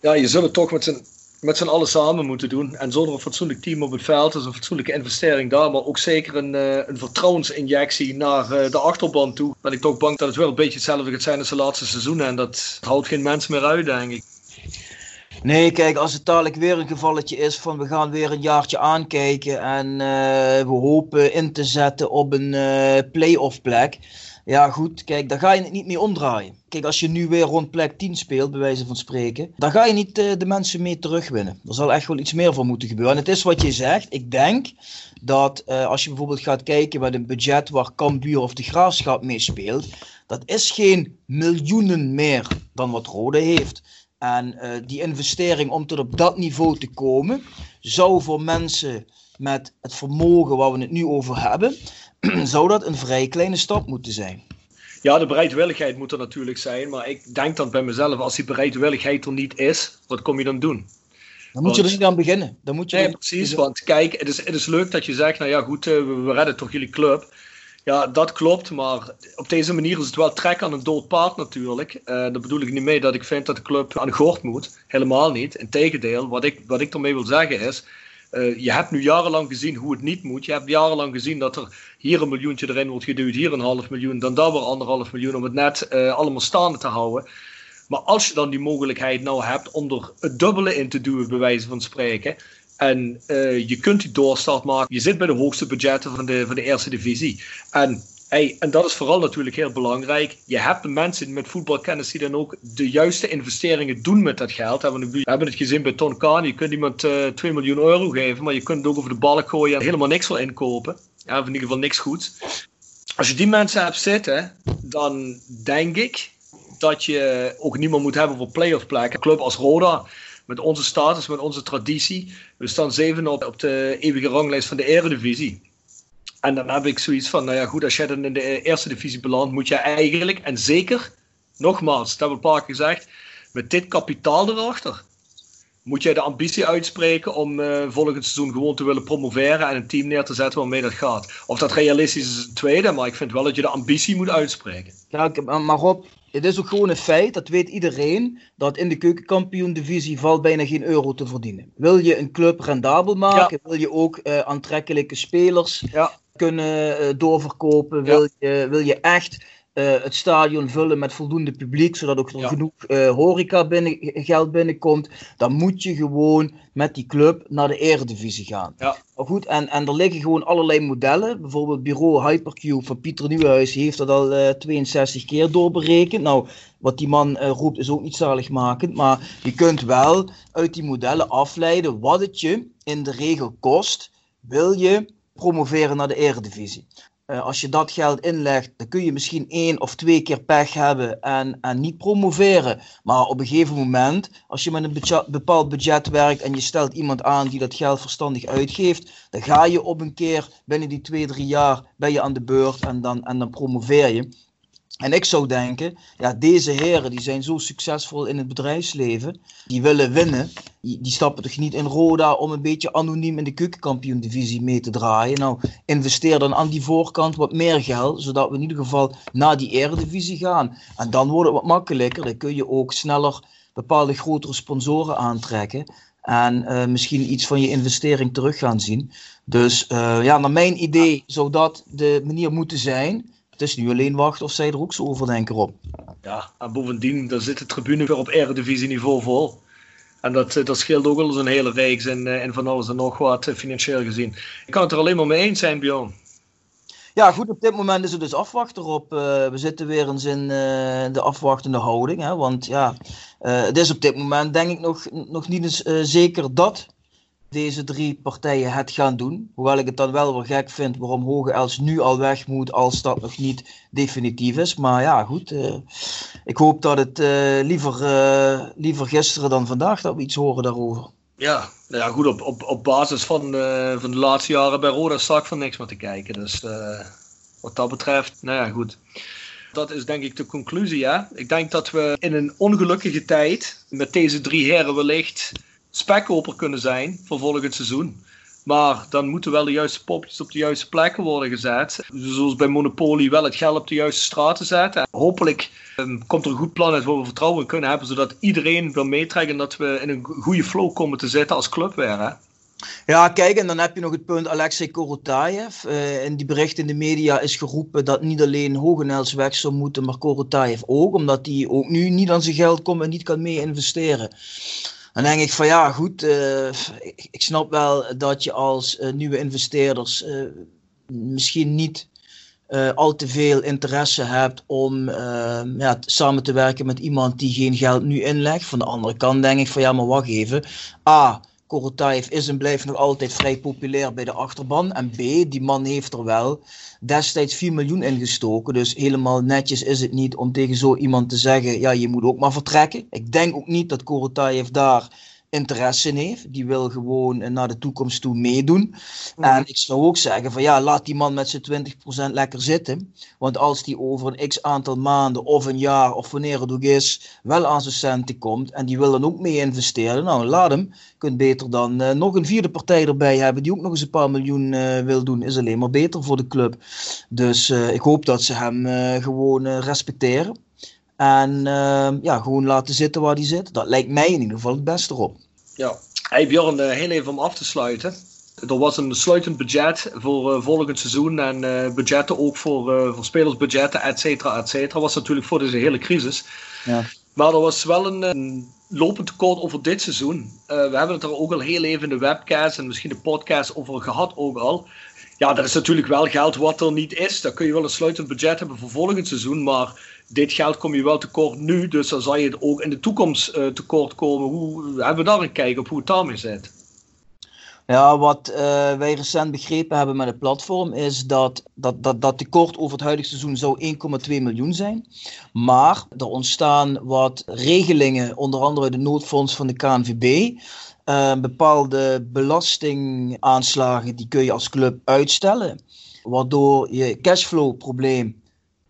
ja, je zult het toch met z'n, met allen samen moeten doen. En zonder een fatsoenlijk team op het veld, dus een fatsoenlijke investering daar, maar ook zeker een, uh, een vertrouwensinjectie naar de achterban toe. Ben ik toch bang dat het wel een beetje hetzelfde gaat zijn als de laatste seizoenen. En dat houdt geen mens meer uit, denk ik. Nee, kijk, als het dadelijk weer een gevalletje is van we gaan weer een jaartje aankijken en uh, we hopen in te zetten op een uh, play-off plek. Ja, goed, kijk, daar ga je het niet mee omdraaien. Kijk, als je nu weer rond plek 10 speelt, bij wijze van spreken, dan ga je niet uh, de mensen mee terugwinnen. Er zal echt wel iets meer van moeten gebeuren. En het is wat je zegt. Ik denk dat als je bijvoorbeeld gaat kijken met een budget waar Cambuur of de Graafschap mee speelt, dat is geen miljoenen meer dan wat Rode heeft. En uh, die investering om tot op dat niveau te komen, zou voor mensen met het vermogen waar we het nu over hebben, <clears throat> zou dat een vrij kleine stap moeten zijn. Ja, de bereidwilligheid moet er natuurlijk zijn. Maar ik denk dan bij mezelf, als die bereidwilligheid er niet is, wat kom je dan doen? Dan moet je er niet aan beginnen. Dan moet je nee, precies. Want kijk, het is, het is leuk dat je zegt, nou ja goed, uh, we, we redden toch jullie club. Ja, dat klopt, maar op deze manier is het wel trek aan een dood paard natuurlijk. Uh, daar bedoel ik niet mee dat ik vind dat de club aan de gort moet. Helemaal niet. Integendeel, wat ik, wat ik ermee wil zeggen is... Uh, je hebt nu jarenlang gezien hoe het niet moet. Je hebt jarenlang gezien dat er hier een miljoentje erin wordt geduwd, hier een half miljoen, dan daar weer anderhalf miljoen om het net uh, allemaal staande te houden. Maar als je dan die mogelijkheid nou hebt om er het dubbele in te duwen, bij wijze van spreken, en uh, je kunt die doorstart maken. Je zit bij de hoogste budgetten van de, van de eerste divisie. En, hey, en dat is vooral natuurlijk heel belangrijk. Je hebt de mensen met voetbalkennis die dan ook de juiste investeringen doen met dat geld. We hebben het gezien bij Ton Kahn. Je kunt iemand uh, 2 miljoen euro geven, maar je kunt het ook over de balk gooien en helemaal niks voor inkopen. Ja, of in ieder geval niks goeds. Als je die mensen hebt zitten, dan denk ik dat je ook niemand moet hebben voor playoff plekken. Een club als Roda met onze status, met onze traditie. We staan zeven op, op de eeuwige ranglijst van de Eredivisie. En dan heb ik zoiets van, nou ja goed, als jij dan in de eerste divisie belandt, moet je eigenlijk, en zeker, nogmaals, dat hebben we een paar keer gezegd, met dit kapitaal erachter, moet jij de ambitie uitspreken om uh, volgend seizoen gewoon te willen promoveren en een team neer te zetten waarmee dat gaat. Of dat realistisch is, is een tweede, maar ik vind wel dat je de ambitie moet uitspreken. Ja, maar Rob, het is ook gewoon een feit, dat weet iedereen, dat in de keukenkampioen-divisie valt bijna geen euro te verdienen. Wil je een club rendabel maken, ja. wil je ook uh, aantrekkelijke spelers ja. kunnen uh, doorverkopen, wil, ja. je, wil je echt uh, het stadion vullen met voldoende publiek, zodat ook er ja. genoeg uh, horeca binnen, geld binnenkomt, dan moet je gewoon met die club naar de eredivisie gaan. Ja. Maar goed, en, en er liggen gewoon allerlei modellen. Bijvoorbeeld bureau Hypercube van Pieter Nieuwenhuis heeft dat al uh, 62 keer doorberekend. Nou, wat die man roept is ook niet zaligmakend, maar je kunt wel uit die modellen afleiden wat het je in de regel kost, wil je promoveren naar de eredivisie. Uh, als je dat geld inlegt, dan kun je misschien één of twee keer pech hebben en, niet promoveren. Maar op een gegeven moment, als je met een bepaald budget werkt en je stelt iemand aan die dat geld verstandig uitgeeft, dan ga je op een keer binnen die twee, drie jaar ben je aan de beurt en dan, en dan promoveer je. En ik zou denken, ja, deze heren die zijn zo succesvol in het bedrijfsleven, die willen winnen. Die, die stappen toch niet in Roda om een beetje anoniem in de keukenkampioen-divisie mee te draaien. Nou, investeer dan aan die voorkant wat meer geld, zodat we in ieder geval naar die eredivisie gaan. En dan wordt het wat makkelijker. Dan kun je ook sneller bepaalde grotere sponsoren aantrekken. En uh, misschien iets van je investering terug gaan zien. Dus uh, ja, naar mijn idee zou dat de manier moeten zijn. Het is nu alleen wachten of zij er ook zo over denken op. Ja, en bovendien, daar zit de tribune weer op eredivisie-niveau vol. En dat, dat scheelt ook al eens een hele reeks en, en van alles en nog wat financieel gezien. Ik kan het er alleen maar mee eens zijn, Bjorn. Ja, goed, op dit moment is het dus afwachten op. Uh, we zitten weer eens in uh, de afwachtende houding. Hè, want ja, uh, het is op dit moment denk ik nog, nog niet eens zeker dat deze drie partijen het gaan doen. Hoewel ik het dan wel weer gek vind waarom Hoge Els nu al weg moet als dat nog niet definitief is. Maar ja, goed. Uh, ik hoop dat het uh, liever, uh, liever gisteren dan vandaag dat we iets horen daarover. Ja, nou ja goed. Op, op, op basis van, van de laatste jaren bij Roda ik van niks meer te kijken. Dus wat dat betreft, nou ja, goed. Dat is denk ik de conclusie, ja. Ik denk dat we in een ongelukkige tijd met deze drie heren wellicht spekkoper kunnen zijn voor volgend seizoen. Maar dan moeten wel de juiste popjes op de juiste plekken worden gezet. Zoals bij Monopoly wel het geld op de juiste straten zetten. hopelijk ehm, komt er een goed plan uit waar we vertrouwen in kunnen hebben. Zodat iedereen wil meetrekken en dat we in een goede flow komen te zitten als club weer. Hè? Ja, kijk, en dan heb je nog het punt Alexei Korotayev. Uh, in die berichten in de media is geroepen dat niet alleen Hogenels weg zou moeten, maar Korotayev ook. Omdat hij ook nu niet aan zijn geld komt en niet kan mee investeren. Dan denk ik van ja, goed, uh, ik, snap wel dat je als uh, nieuwe investeerders misschien niet al te veel interesse hebt om ja, samen te werken met iemand die geen geld nu inlegt. Van de andere kant denk ik van ja, maar wacht even. A Korotayev is en blijft nog altijd vrij populair bij de achterban. En B, die man heeft er wel destijds 4 miljoen ingestoken. Dus helemaal netjes is het niet om tegen zo iemand te zeggen: ja, je moet ook maar vertrekken. Ik denk ook niet dat Korotayev daar interesse in heeft. Die wil gewoon naar de toekomst toe meedoen. Mhm. En ik zou ook zeggen van ja, laat die man met zijn 20% lekker zitten. Want als die over een x aantal maanden of een jaar of wanneer het ook is, wel aan zijn centen komt en die wil dan ook mee investeren, nou laat hem. Je kunt beter dan uh, nog een vierde partij erbij hebben die ook nog eens een paar miljoen uh, wil doen. Is alleen maar beter voor de club. Dus uh, ik hoop dat ze hem gewoon respecteren. En uh, ja, gewoon laten zitten waar hij zit. Dat lijkt mij in ieder geval het beste op. Ja, hey Bjorn, uh, heel even om af te sluiten. Er was een sluitend budget voor uh, volgend seizoen en uh, budgetten ook voor, voor spelersbudgetten, et cetera, et cetera. Was natuurlijk voor deze hele crisis. Ja. Maar er was wel een, een lopend tekort over dit seizoen. we hebben het er ook al heel even in de webcast en misschien de podcast over gehad ook al. Ja, er is natuurlijk wel geld wat er niet is. Dan kun je wel een sluitend budget hebben voor volgend seizoen, maar dit geld kom je wel tekort nu, dus dan zal je het ook in de toekomst uh, tekort komen. Hoe hebben we daar een kijk op hoe het daarmee zit? Ja, wat uh, wij recent begrepen hebben met het platform is dat dat, dat dat tekort over het huidige seizoen zou 1,2 miljoen zijn. Maar er ontstaan wat regelingen, onder andere de noodfonds van de KNVB. Uh, bepaalde belastingaanslagen die kun je als club uitstellen, waardoor je cashflow probleem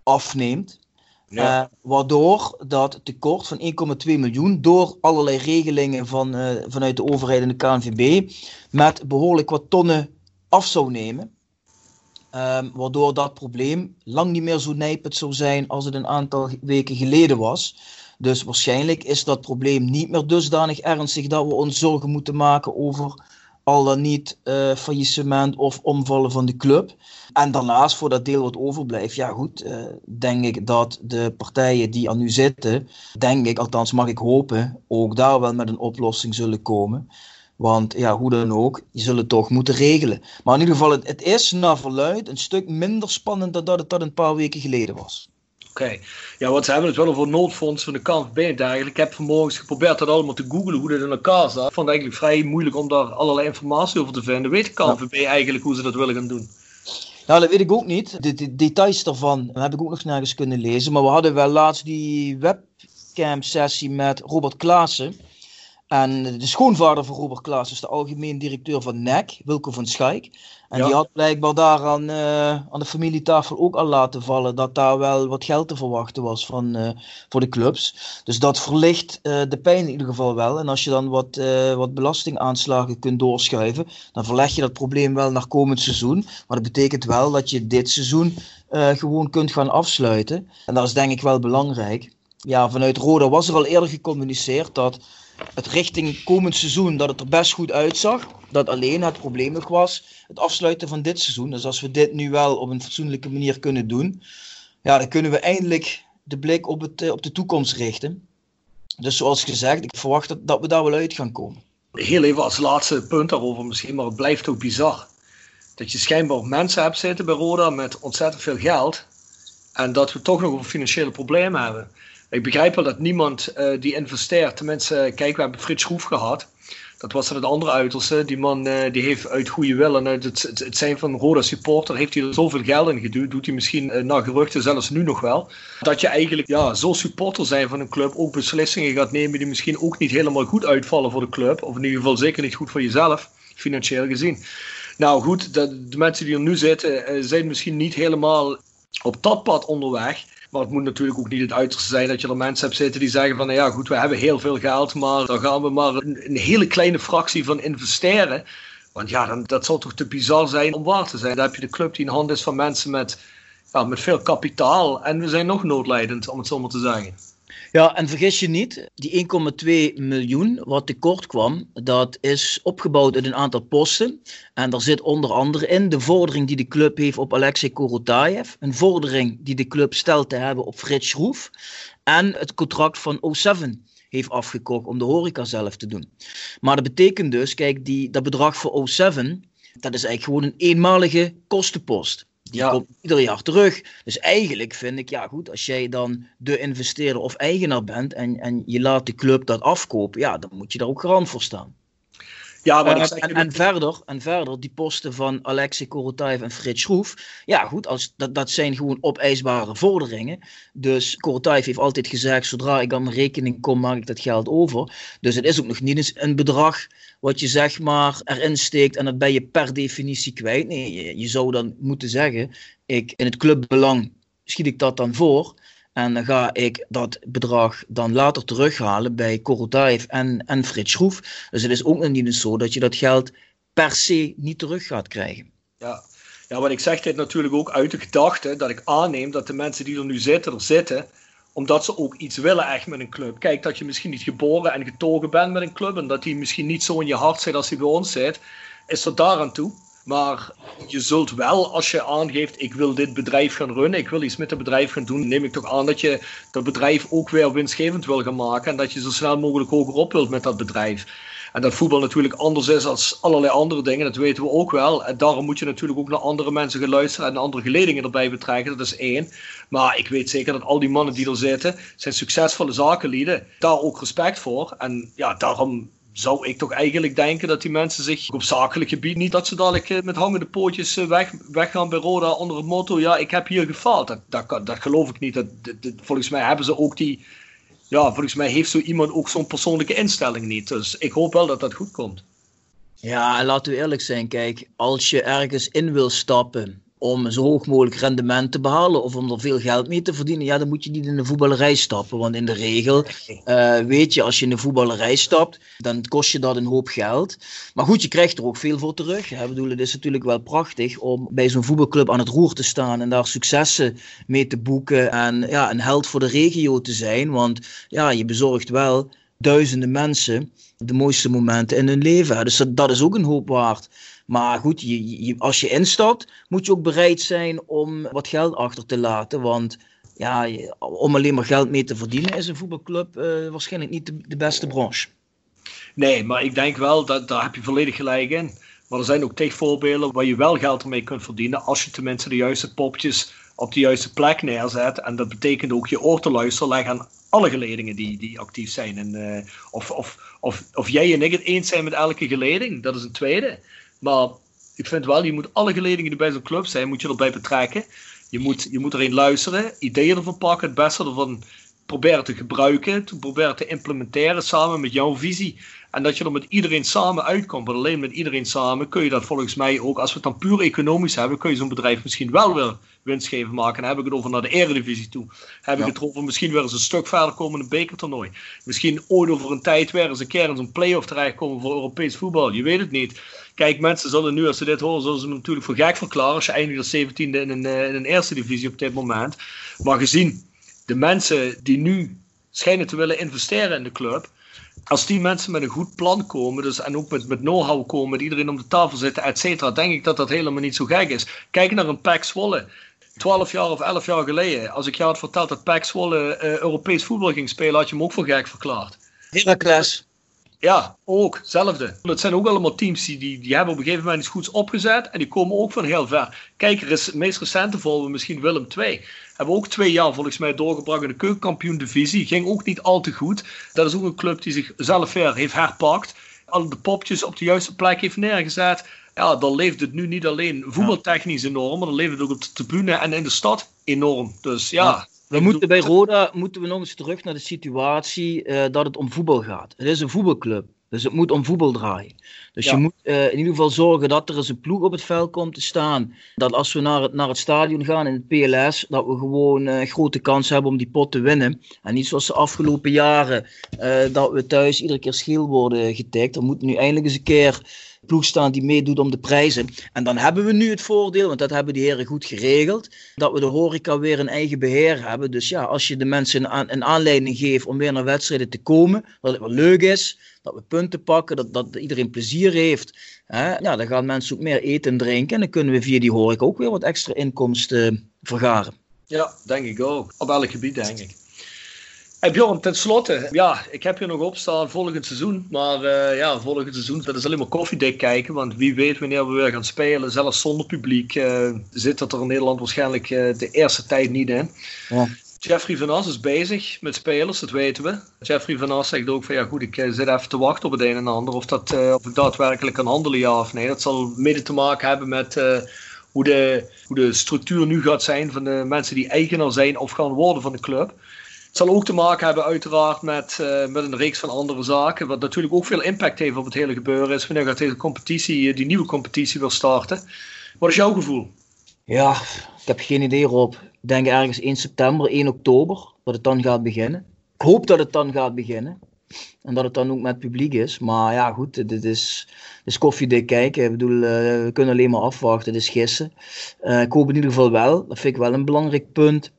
afneemt. Ja. Uh, waardoor dat tekort van 1,2 miljoen door allerlei regelingen van, uh, vanuit de overheid en de KNVB met behoorlijk wat tonnen af zou nemen. Um, waardoor dat probleem lang niet meer zo nijpend zou zijn als het een aantal weken geleden was. Dus waarschijnlijk is dat probleem niet meer dusdanig ernstig dat we ons zorgen moeten maken over al dan niet uh, faillissement of omvallen van de club. En daarnaast, voor dat deel wat overblijft, ja goed, uh, denk ik dat de partijen die er nu zitten, denk ik, althans mag ik hopen, ook daar wel met een oplossing zullen komen. Want ja, hoe dan ook, je zullen het toch moeten regelen. Maar in ieder geval, het, het is naar verluid een stuk minder spannend dan dat het dat een paar weken geleden was. Oké, ja, want ze hebben het wel over noodfonds van de KNVB en dergelijke. Ik heb vanmorgen geprobeerd dat allemaal te googlen hoe dat in elkaar zat. Ik vond het eigenlijk vrij moeilijk om daar allerlei informatie over te vinden. Weet de KNVB eigenlijk hoe ze dat willen gaan doen? Nou, dat weet ik ook niet. De, de, details daarvan heb ik ook nog nergens kunnen lezen. Maar we hadden wel laatst die webcam-sessie met Robert Klaassen. En de schoonvader van Robert Klaas is de algemeen directeur van NEC, Wilco van Schaik. En die had blijkbaar daar aan, uh, aan de familietafel ook al laten vallen dat daar wel wat geld te verwachten was van, uh, voor de clubs. Dus dat verlicht uh, de pijn in ieder geval wel. En als je dan wat, wat belastingaanslagen kunt doorschuiven, dan verleg je dat probleem wel naar komend seizoen. Maar dat betekent wel dat je dit seizoen gewoon kunt gaan afsluiten. En dat is denk ik wel belangrijk. Ja, vanuit Roda was er al eerder gecommuniceerd dat het richting komend seizoen dat het er best goed uitzag. Dat alleen het probleem nog was het afsluiten van dit seizoen. Dus als we dit nu wel op een fatsoenlijke manier kunnen doen, ja, dan kunnen we eindelijk de blik op, het, eh, op de toekomst richten. Dus zoals gezegd, ik verwacht dat, dat we daar wel uit gaan komen. Heel even als laatste punt daarover misschien, maar het blijft ook bizar. Dat je schijnbaar mensen hebt zitten bij Roda met ontzettend veel geld. En dat we toch nog een financiële problemen hebben. Ik begrijp wel dat niemand uh, die investeert. Tenminste, kijk, we hebben Frits Schroef gehad. Dat was het andere uiterste. Die man uh, die heeft uit goede wil en uit het, het, zijn van Roda supporter heeft hij er zoveel geld in geduwd. Doet hij misschien uh, naar geruchten zelfs nu nog wel. Dat je eigenlijk ja, zo supporter zijn van een club ook beslissingen gaat nemen die misschien ook niet helemaal goed uitvallen voor de club. Of in ieder geval zeker niet goed voor jezelf, financieel gezien. Nou goed, de, de mensen die er nu zitten zijn misschien niet helemaal op dat pad onderweg. Maar het moet natuurlijk ook niet het uiterste zijn dat je er mensen hebt zitten die zeggen van, nou ja goed, we hebben heel veel geld, maar daar gaan we maar een, hele kleine fractie van investeren. Want ja, dan, dat zou toch te bizar zijn om waar te zijn. Dan heb je de club die in handen is van mensen met, ja, met veel kapitaal. En we zijn nog noodlijdend, om het zo maar te zeggen. Ja, en vergis je niet, die 1,2 miljoen wat tekort kwam, dat is opgebouwd uit een aantal posten. En daar zit onder andere in de vordering die de club heeft op Alexei Korotayev, een vordering die de club stelt te hebben op Frits Schroef en het contract van O7 heeft afgekocht om de horeca zelf te doen. Maar dat betekent dus, kijk, die, dat bedrag voor O7, dat is eigenlijk gewoon een eenmalige kostenpost. Die Ja. komt ieder jaar terug. Dus eigenlijk vind ik, ja goed, als jij dan de investeerder of eigenaar bent en, en je laat de club dat afkopen, ja, dan moet je daar ook garant voor staan. Ja, maar Eh, en, en, verder, en verder, die posten van Alexei Korotayev en Frits Schroef. Ja, goed, als, dat, dat zijn gewoon opeisbare vorderingen. Dus Korotayev heeft altijd gezegd: zodra ik aan mijn rekening kom, maak ik dat geld over. Dus het is ook nog niet eens een bedrag wat je zeg maar erin steekt en dat ben je per definitie kwijt. Nee, je, zou dan moeten zeggen: ik, in het clubbelang schiet ik dat dan voor. En dan ga ik dat bedrag dan later terughalen bij Korotayev en, en Frits Schroef. Dus het is ook niet eens zo dat je dat geld per se niet terug gaat krijgen. Ja. ja, maar ik zeg dit natuurlijk ook uit de gedachte dat ik aanneem dat de mensen die er nu zitten, er zitten omdat ze ook iets willen echt met een club. Kijk, dat je misschien niet geboren en getogen bent met een club en dat die misschien niet zo in je hart zit als die bij ons zit, is er daaraan toe. Maar je zult wel, als je aangeeft, ik wil dit bedrijf gaan runnen, ik wil iets met het bedrijf gaan doen, neem ik toch aan dat je dat bedrijf ook weer winstgevend wil gaan maken en dat je zo snel mogelijk hoger op wilt met dat bedrijf. En dat voetbal natuurlijk anders is als allerlei andere dingen, dat weten we ook wel. En daarom moet je natuurlijk ook naar andere mensen gaan luisteren en andere geledingen erbij betrekken, dat is één. Maar ik weet zeker dat al die mannen die er zitten, zijn succesvolle zakenlieden. Daar ook respect voor. En ja, daarom zou ik toch eigenlijk denken dat die mensen zich op zakelijk gebied niet dat ze dadelijk eh, met hangende pootjes eh, weg, weggaan bij Roda onder het motto: ja, ik heb hier gefaald. Dat, dat, geloof ik niet. Dat- volgens mij hebben ze ook die. Ja, volgens mij heeft zo iemand ook zo'n persoonlijke instelling niet. Dus ik hoop wel dat dat goed komt. Ja, en laten we eerlijk zijn, kijk, als je ergens in wil stappen om zo hoog mogelijk rendement te behalen of om er veel geld mee te verdienen, ja, dan moet je niet in de voetballerij stappen. Want in de regel eh, weet je, als je in de voetballerij stapt, dan kost je dat een hoop geld. Maar goed, je krijgt er ook veel voor terug. hè. Ik bedoel, het is natuurlijk wel prachtig om bij zo'n voetbalclub aan het roer te staan en daar successen mee te boeken en ja, een held voor de regio te zijn. Want ja, je bezorgt wel duizenden mensen de mooiste momenten in hun leven. Dus dat, dat is ook een hoop waard. Maar goed, je, als je instapt, moet je ook bereid zijn om wat geld achter te laten. Want ja, om alleen maar geld mee te verdienen, is een voetbalclub eh, waarschijnlijk niet de, beste branche. Nee, maar ik denk wel, dat, daar heb je volledig gelijk in. Maar er zijn ook tig voorbeelden waar je wel geld mee kunt verdienen. Als je tenminste de juiste popjes op de juiste plek neerzet. En dat betekent ook je oor te luisteren leggen aan alle geledingen die, die actief zijn. En, eh, of, of, of, of jij en ik het eens zijn met elke geleding, dat is een tweede. Maar ik vind wel, je moet alle geledingen die bij zo'n club zijn, moet je erbij betrekken. Je moet, je moet erin luisteren, ideeën ervan pakken, het beste ervan proberen te gebruiken, te proberen te implementeren samen met jouw visie. En dat je er met iedereen samen uitkomt. Want alleen met iedereen samen kun je dat volgens mij ook, als we het dan puur economisch hebben, kun je zo'n bedrijf misschien wel weer winstgevend maken. En dan heb ik het over naar de eredivisie toe. Heb ik het over misschien weer eens een stuk verder komen in een bekertoernooi. Misschien ooit over een tijd weer eens een keer in zo'n play-off terechtkomen voor Europees voetbal. Je weet het niet. Kijk, mensen zullen nu, als ze dit horen, zullen ze me natuurlijk voor gek verklaren. Als je eindigt als 17e in een, eh, in een eerste divisie op dit moment. Maar gezien de mensen die nu schijnen te willen investeren in de club. Als die mensen met een goed plan komen, dus, en ook met, met know-how komen, iedereen om de tafel zitten, et cetera, denk ik dat dat helemaal niet zo gek is. Kijk naar een PEC Zwolle. 12 jaar of 11 jaar geleden, als ik jou had verteld dat PEC Zwolle eh, Europees voetbal ging spelen, had je hem ook voor gek verklaard. Heracles. Ja, ook, hetzelfde. Het zijn ook allemaal teams die, die, die hebben op een gegeven moment iets goeds opgezet en die komen ook van heel ver. Kijk, het meest recente voorbeeld misschien Willem II. Hebben ook twee jaar volgens mij doorgebracht in de keukenkampioen divisie. Ging ook niet al te goed. Dat is ook een club die zichzelf weer heeft herpakt. Al de popjes op de juiste plek heeft neergezet. Ja, dan leeft het nu niet alleen voetbaltechnisch enorm, maar dan leeft het ook op de tribune en in de stad enorm. Dus ja. Ja. We moeten bij Roda moeten we nog eens terug naar de situatie eh, dat het om voetbal gaat. Het is een voetbalclub, dus het moet om voetbal draaien. Dus Ja. je moet eh, in ieder geval zorgen dat er eens een ploeg op het veld komt te staan. Dat als we naar het, naar het stadion gaan in het PLS, dat we gewoon eh, grote kans hebben om die pot te winnen. En niet zoals de afgelopen jaren, eh, dat we thuis iedere keer scheel worden getikt. Er moet nu eindelijk eens een keer ploeg staan die meedoet om de prijzen. En dan hebben we nu het voordeel, want dat hebben die heren goed geregeld, dat we de horeca weer een eigen beheer hebben. Dus ja, als je de mensen een, een aanleiding geeft om weer naar wedstrijden te komen, dat het wel leuk is, dat we punten pakken, dat, dat iedereen plezier heeft, hè, ja, dan gaan mensen ook meer eten en drinken. En dan kunnen we via die horeca ook weer wat extra inkomsten vergaren. Ja, denk ik ook. Op elk gebied, denk ik. Hey Bjorn, tenslotte, ja, ik heb hier nog opstaan volgend seizoen. Maar uh, ja, volgend seizoen, dat is alleen maar koffiedik kijken. Want wie weet wanneer we weer gaan spelen, zelfs zonder publiek, uh, zit dat er in Nederland waarschijnlijk uh, de eerste tijd niet in. Ja. Jeffrey Van As is bezig met spelers, dat weten we. Jeffrey Van As zegt ook van ja goed, ik zit even te wachten op het een en ander. Of, dat, of ik daadwerkelijk kan handelen, ja of nee. Dat zal mede te maken hebben met hoe, de, hoe de structuur nu gaat zijn van de mensen die eigenaar zijn of gaan worden van de club. Het zal ook te maken hebben uiteraard met, met een reeks van andere zaken. Wat natuurlijk ook veel impact heeft op het hele gebeuren is. Wanneer gaat deze competitie, eh, die nieuwe competitie weer starten? Wat is jouw gevoel? Ja, ik heb geen idee Rob. Ik denk ergens 1 september, 1 oktober dat het dan gaat beginnen. Ik hoop dat het dan gaat beginnen. En dat het dan ook met publiek is. Maar ja, goed, dit is, dit is koffiedik kijken. Ik bedoel, uh, we kunnen alleen maar afwachten. Het is gissen. Uh, ik hoop in ieder geval wel, dat vind ik wel een belangrijk punt,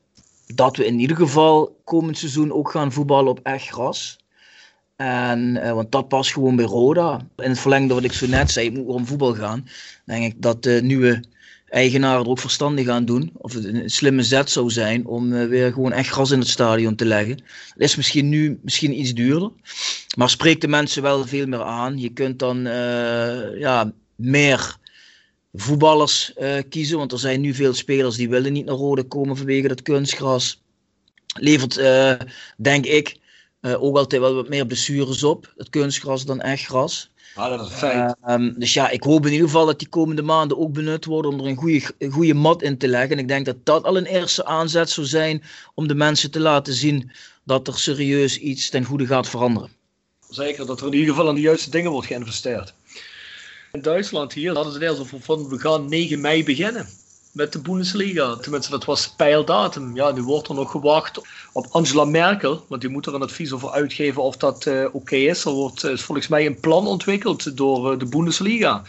dat we in ieder geval komend seizoen ook gaan voetballen op echt gras. En, uh, want dat past gewoon bij Roda. In het verlengde wat ik zo net zei, moet om voetbal gaan. Denk ik dat de nieuwe eigenaar er ook verstandig aan doen. Of het een slimme zet zou zijn om uh, weer gewoon echt gras in het stadion te leggen. Dat is misschien nu misschien iets duurder. Maar spreekt de mensen wel veel meer aan. Je kunt dan uh, ja, meer voetballers uh, kiezen. Want er zijn nu veel spelers die willen niet naar Rode komen vanwege dat kunstgras. Levert, denk ik, ook altijd wel wat meer blessures op. Het kunstgras dan echt gras. Ah, dat is een feit. Um, dus ja, ik hoop in ieder geval dat die komende maanden ook benut worden om er een goede, een goede mat in te leggen. En ik denk dat dat al een eerste aanzet zou zijn om de mensen te laten zien dat er serieus iets ten goede gaat veranderen. Zeker, dat er in ieder geval aan de juiste dingen wordt geïnvesteerd. In Duitsland hier hadden ze het eerst over van we gaan 9 mei beginnen met de Bundesliga. Tenminste, dat was peildatum. Ja, nu wordt er nog gewacht op Angela Merkel, want die moet er een advies over uitgeven of dat uh, oké is. Er wordt uh, volgens mij een plan ontwikkeld door uh, de Bundesliga.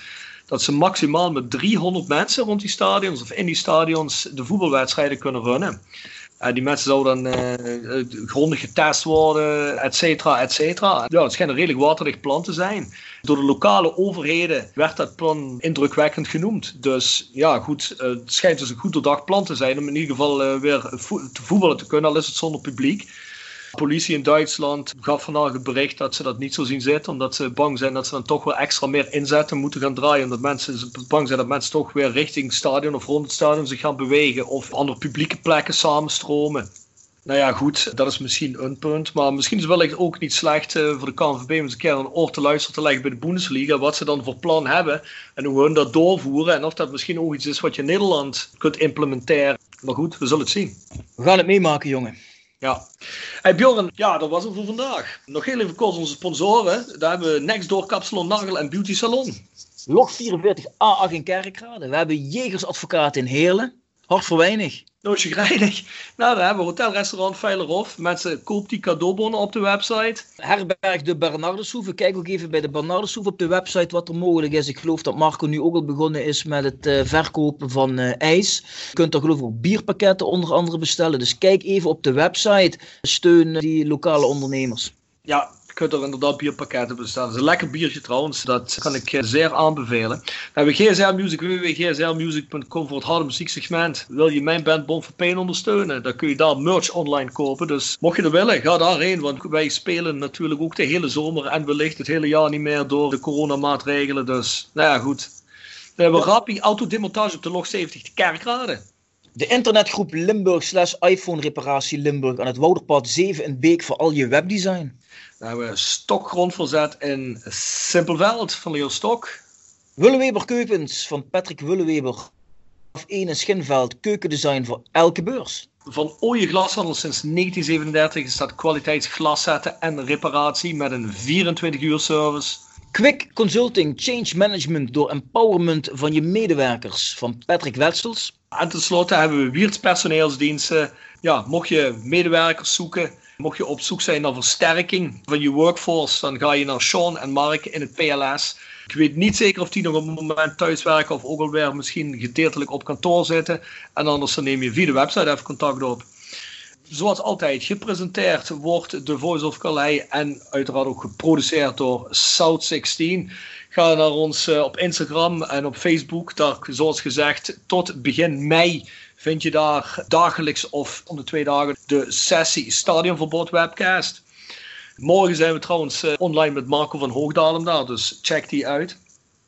Dat ze maximaal met 300 mensen rond die stadions of in die stadions de voetbalwedstrijden kunnen runnen. Uh, die mensen zouden dan uh, grondig getest worden, et cetera, et cetera. Ja, het schijnt een redelijk waterdicht plan te zijn. Door de lokale overheden werd dat plan indrukwekkend genoemd. Dus ja, goed, het schijnt dus een goed doordacht plan te zijn om in ieder geval weer te voetballen te kunnen, al is het zonder publiek. De politie in Duitsland gaf vandaag het bericht dat ze dat niet zo zien zitten, omdat ze bang zijn dat ze dan toch wel extra meer inzetten moeten gaan draaien. Omdat mensen bang zijn dat mensen toch weer richting het stadion of rond het stadion zich gaan bewegen of andere publieke plekken samenstromen. Nou ja, goed, dat is misschien een punt. Maar misschien is het wellicht ook niet slecht uh, voor de KNVB om eens een keer een oor te luisteren te leggen bij de Bundesliga. Wat ze dan voor plan hebben en hoe hun dat doorvoeren. En of dat misschien ook iets is wat je in Nederland kunt implementeren. Maar goed, we zullen het zien. We gaan het meemaken, jongen. Ja. Hey Bjorn, ja, dat was het voor vandaag. Nog heel even kort onze sponsoren. Daar hebben we Nextdoor Kapsalon Nagel en Beauty Salon. Log 44 A8 in Kerkrade. We hebben Jegersadvocaat in Heerlen. Hart voor weinig. Chagrijnig. Nou, we hebben Hotel Restaurant Veilerhof. Mensen, koop die cadeaubonnen op de website. Herberg de Bernardeshoeve. Kijk ook even bij de Bernardeshoeve op de website wat er mogelijk is. Ik geloof dat Marco nu ook al begonnen is met het uh, verkopen van uh, ijs. Je kunt er geloof ik ook bierpakketten onder andere bestellen. Dus kijk even op de website. Steun die lokale ondernemers. Ja, kunt er inderdaad bierpakketten bestellen. Het is een lekker biertje trouwens, dat kan ik zeer aanbevelen. We hebben GSL Music, voor het harde muzieksegment. Wil je mijn band Bon Pain ondersteunen, dan kun je daar merch online kopen. Dus mocht je er willen, ga daarheen, want wij spelen natuurlijk ook de hele zomer en wellicht het hele jaar niet meer door de coronamaatregelen. Dus, nou ja, goed. We hebben Rappi autodemontage op de log 70 de Kerkrade. De internetgroep Limburg slash iPhone reparatie Limburg aan het Wouderpad 7 in Beek voor al je webdesign. Dan hebben we stokgrondverzet in Simpelveld van Leo Stok. Willeweber Keukens van Patrick Willeweber. Of 1 in Schinveld, keukendesign voor elke beurs. Van Ooie Glashandel sinds 1937 staat kwaliteitsglaszetten en reparatie met een 24 uur service. Quick Consulting Change Management door empowerment van je medewerkers van Patrick Wetsels. En tenslotte hebben we Wiert's personeelsdiensten. Ja, mocht je medewerkers zoeken Mocht je op zoek zijn naar versterking van je workforce, dan ga je naar Sean en Mark in het PLS. Ik weet niet zeker of die nog op het moment thuis werken of ook alweer misschien gedeeltelijk op kantoor zitten. En anders dan neem je via de website even contact op. Zoals altijd, gepresenteerd wordt de Voice of Calais en uiteraard ook geproduceerd door South 16. Ga naar ons eh, op Instagram en op Facebook. Daar, zoals gezegd, tot begin mei vind je daar dagelijks of om de twee dagen de sessie Stadionverbod webcast. Morgen zijn we trouwens eh, online met Marco van Hoogdalem daar, dus check die uit.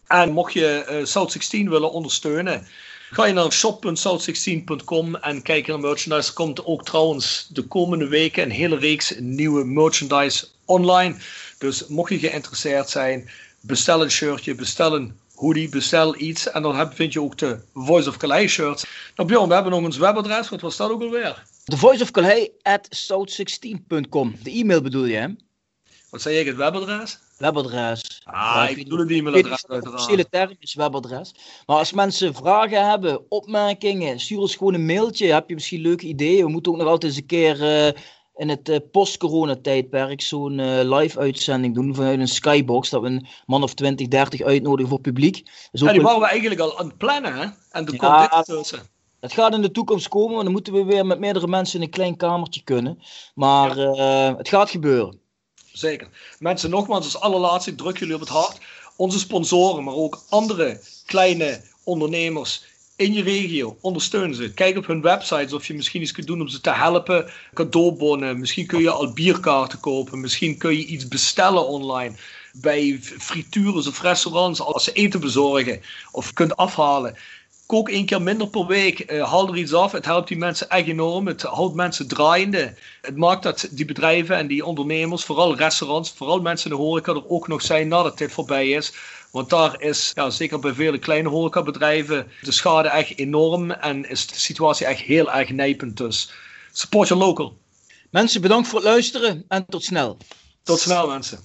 En mocht je South 16 willen ondersteunen, ga je naar shop.south16.com en kijk naar merchandise. Er komt ook trouwens de komende weken een hele reeks nieuwe merchandise online. Dus mocht je geïnteresseerd zijn, bestel een shirtje, bestel een hoodie, bestel iets. En dan heb, vind je ook de Voice of Calais shirts. Nou Bjorn, we hebben nog ons webadres. Wat was dat ook alweer? The Voice of Calais at south16.com. De e-mail bedoel je, hè? Wat zei ik, het webadres? Webadres. Ah, ik bedoel het e-mailadres De officiële term is webadres. Maar als mensen vragen hebben, opmerkingen, stuur ons gewoon een mailtje. Heb je misschien leuke ideeën? We moeten ook nog altijd eens een keer uh, in het uh, post-corona-tijdperk zo'n uh, live-uitzending doen vanuit een skybox. Dat we een man of 20, 30 uitnodigen voor publiek. Dus ja, die waren we eigenlijk al aan het plannen, hè? En er ja, komt dit tussen. Het gaat in de toekomst komen, maar dan moeten we weer met meerdere mensen in een klein kamertje kunnen. Maar ja. het gaat gebeuren. Zeker. Mensen, nogmaals, als allerlaatste, ik druk jullie op het hart. Onze sponsoren, maar ook andere kleine ondernemers in je regio, ondersteun ze. Kijk op hun websites of je misschien iets kunt doen om ze te helpen. Cadeaubonnen, misschien kun je al bierkaarten kopen, misschien kun je iets bestellen online. Bij frituren of restaurants als ze eten bezorgen of kunt afhalen kook één keer minder per week. Uh, haal er iets af. Het helpt die mensen echt enorm. Het houdt mensen draaiende. Het maakt dat die bedrijven en die ondernemers, vooral restaurants, vooral mensen in de horeca, er ook nog zijn nadat dit voorbij is. Want daar is, ja, zeker bij vele kleine horecabedrijven, de schade echt enorm en is de situatie echt heel erg nijpend. Dus support your local. Mensen, bedankt voor het luisteren en tot snel. Tot snel, mensen.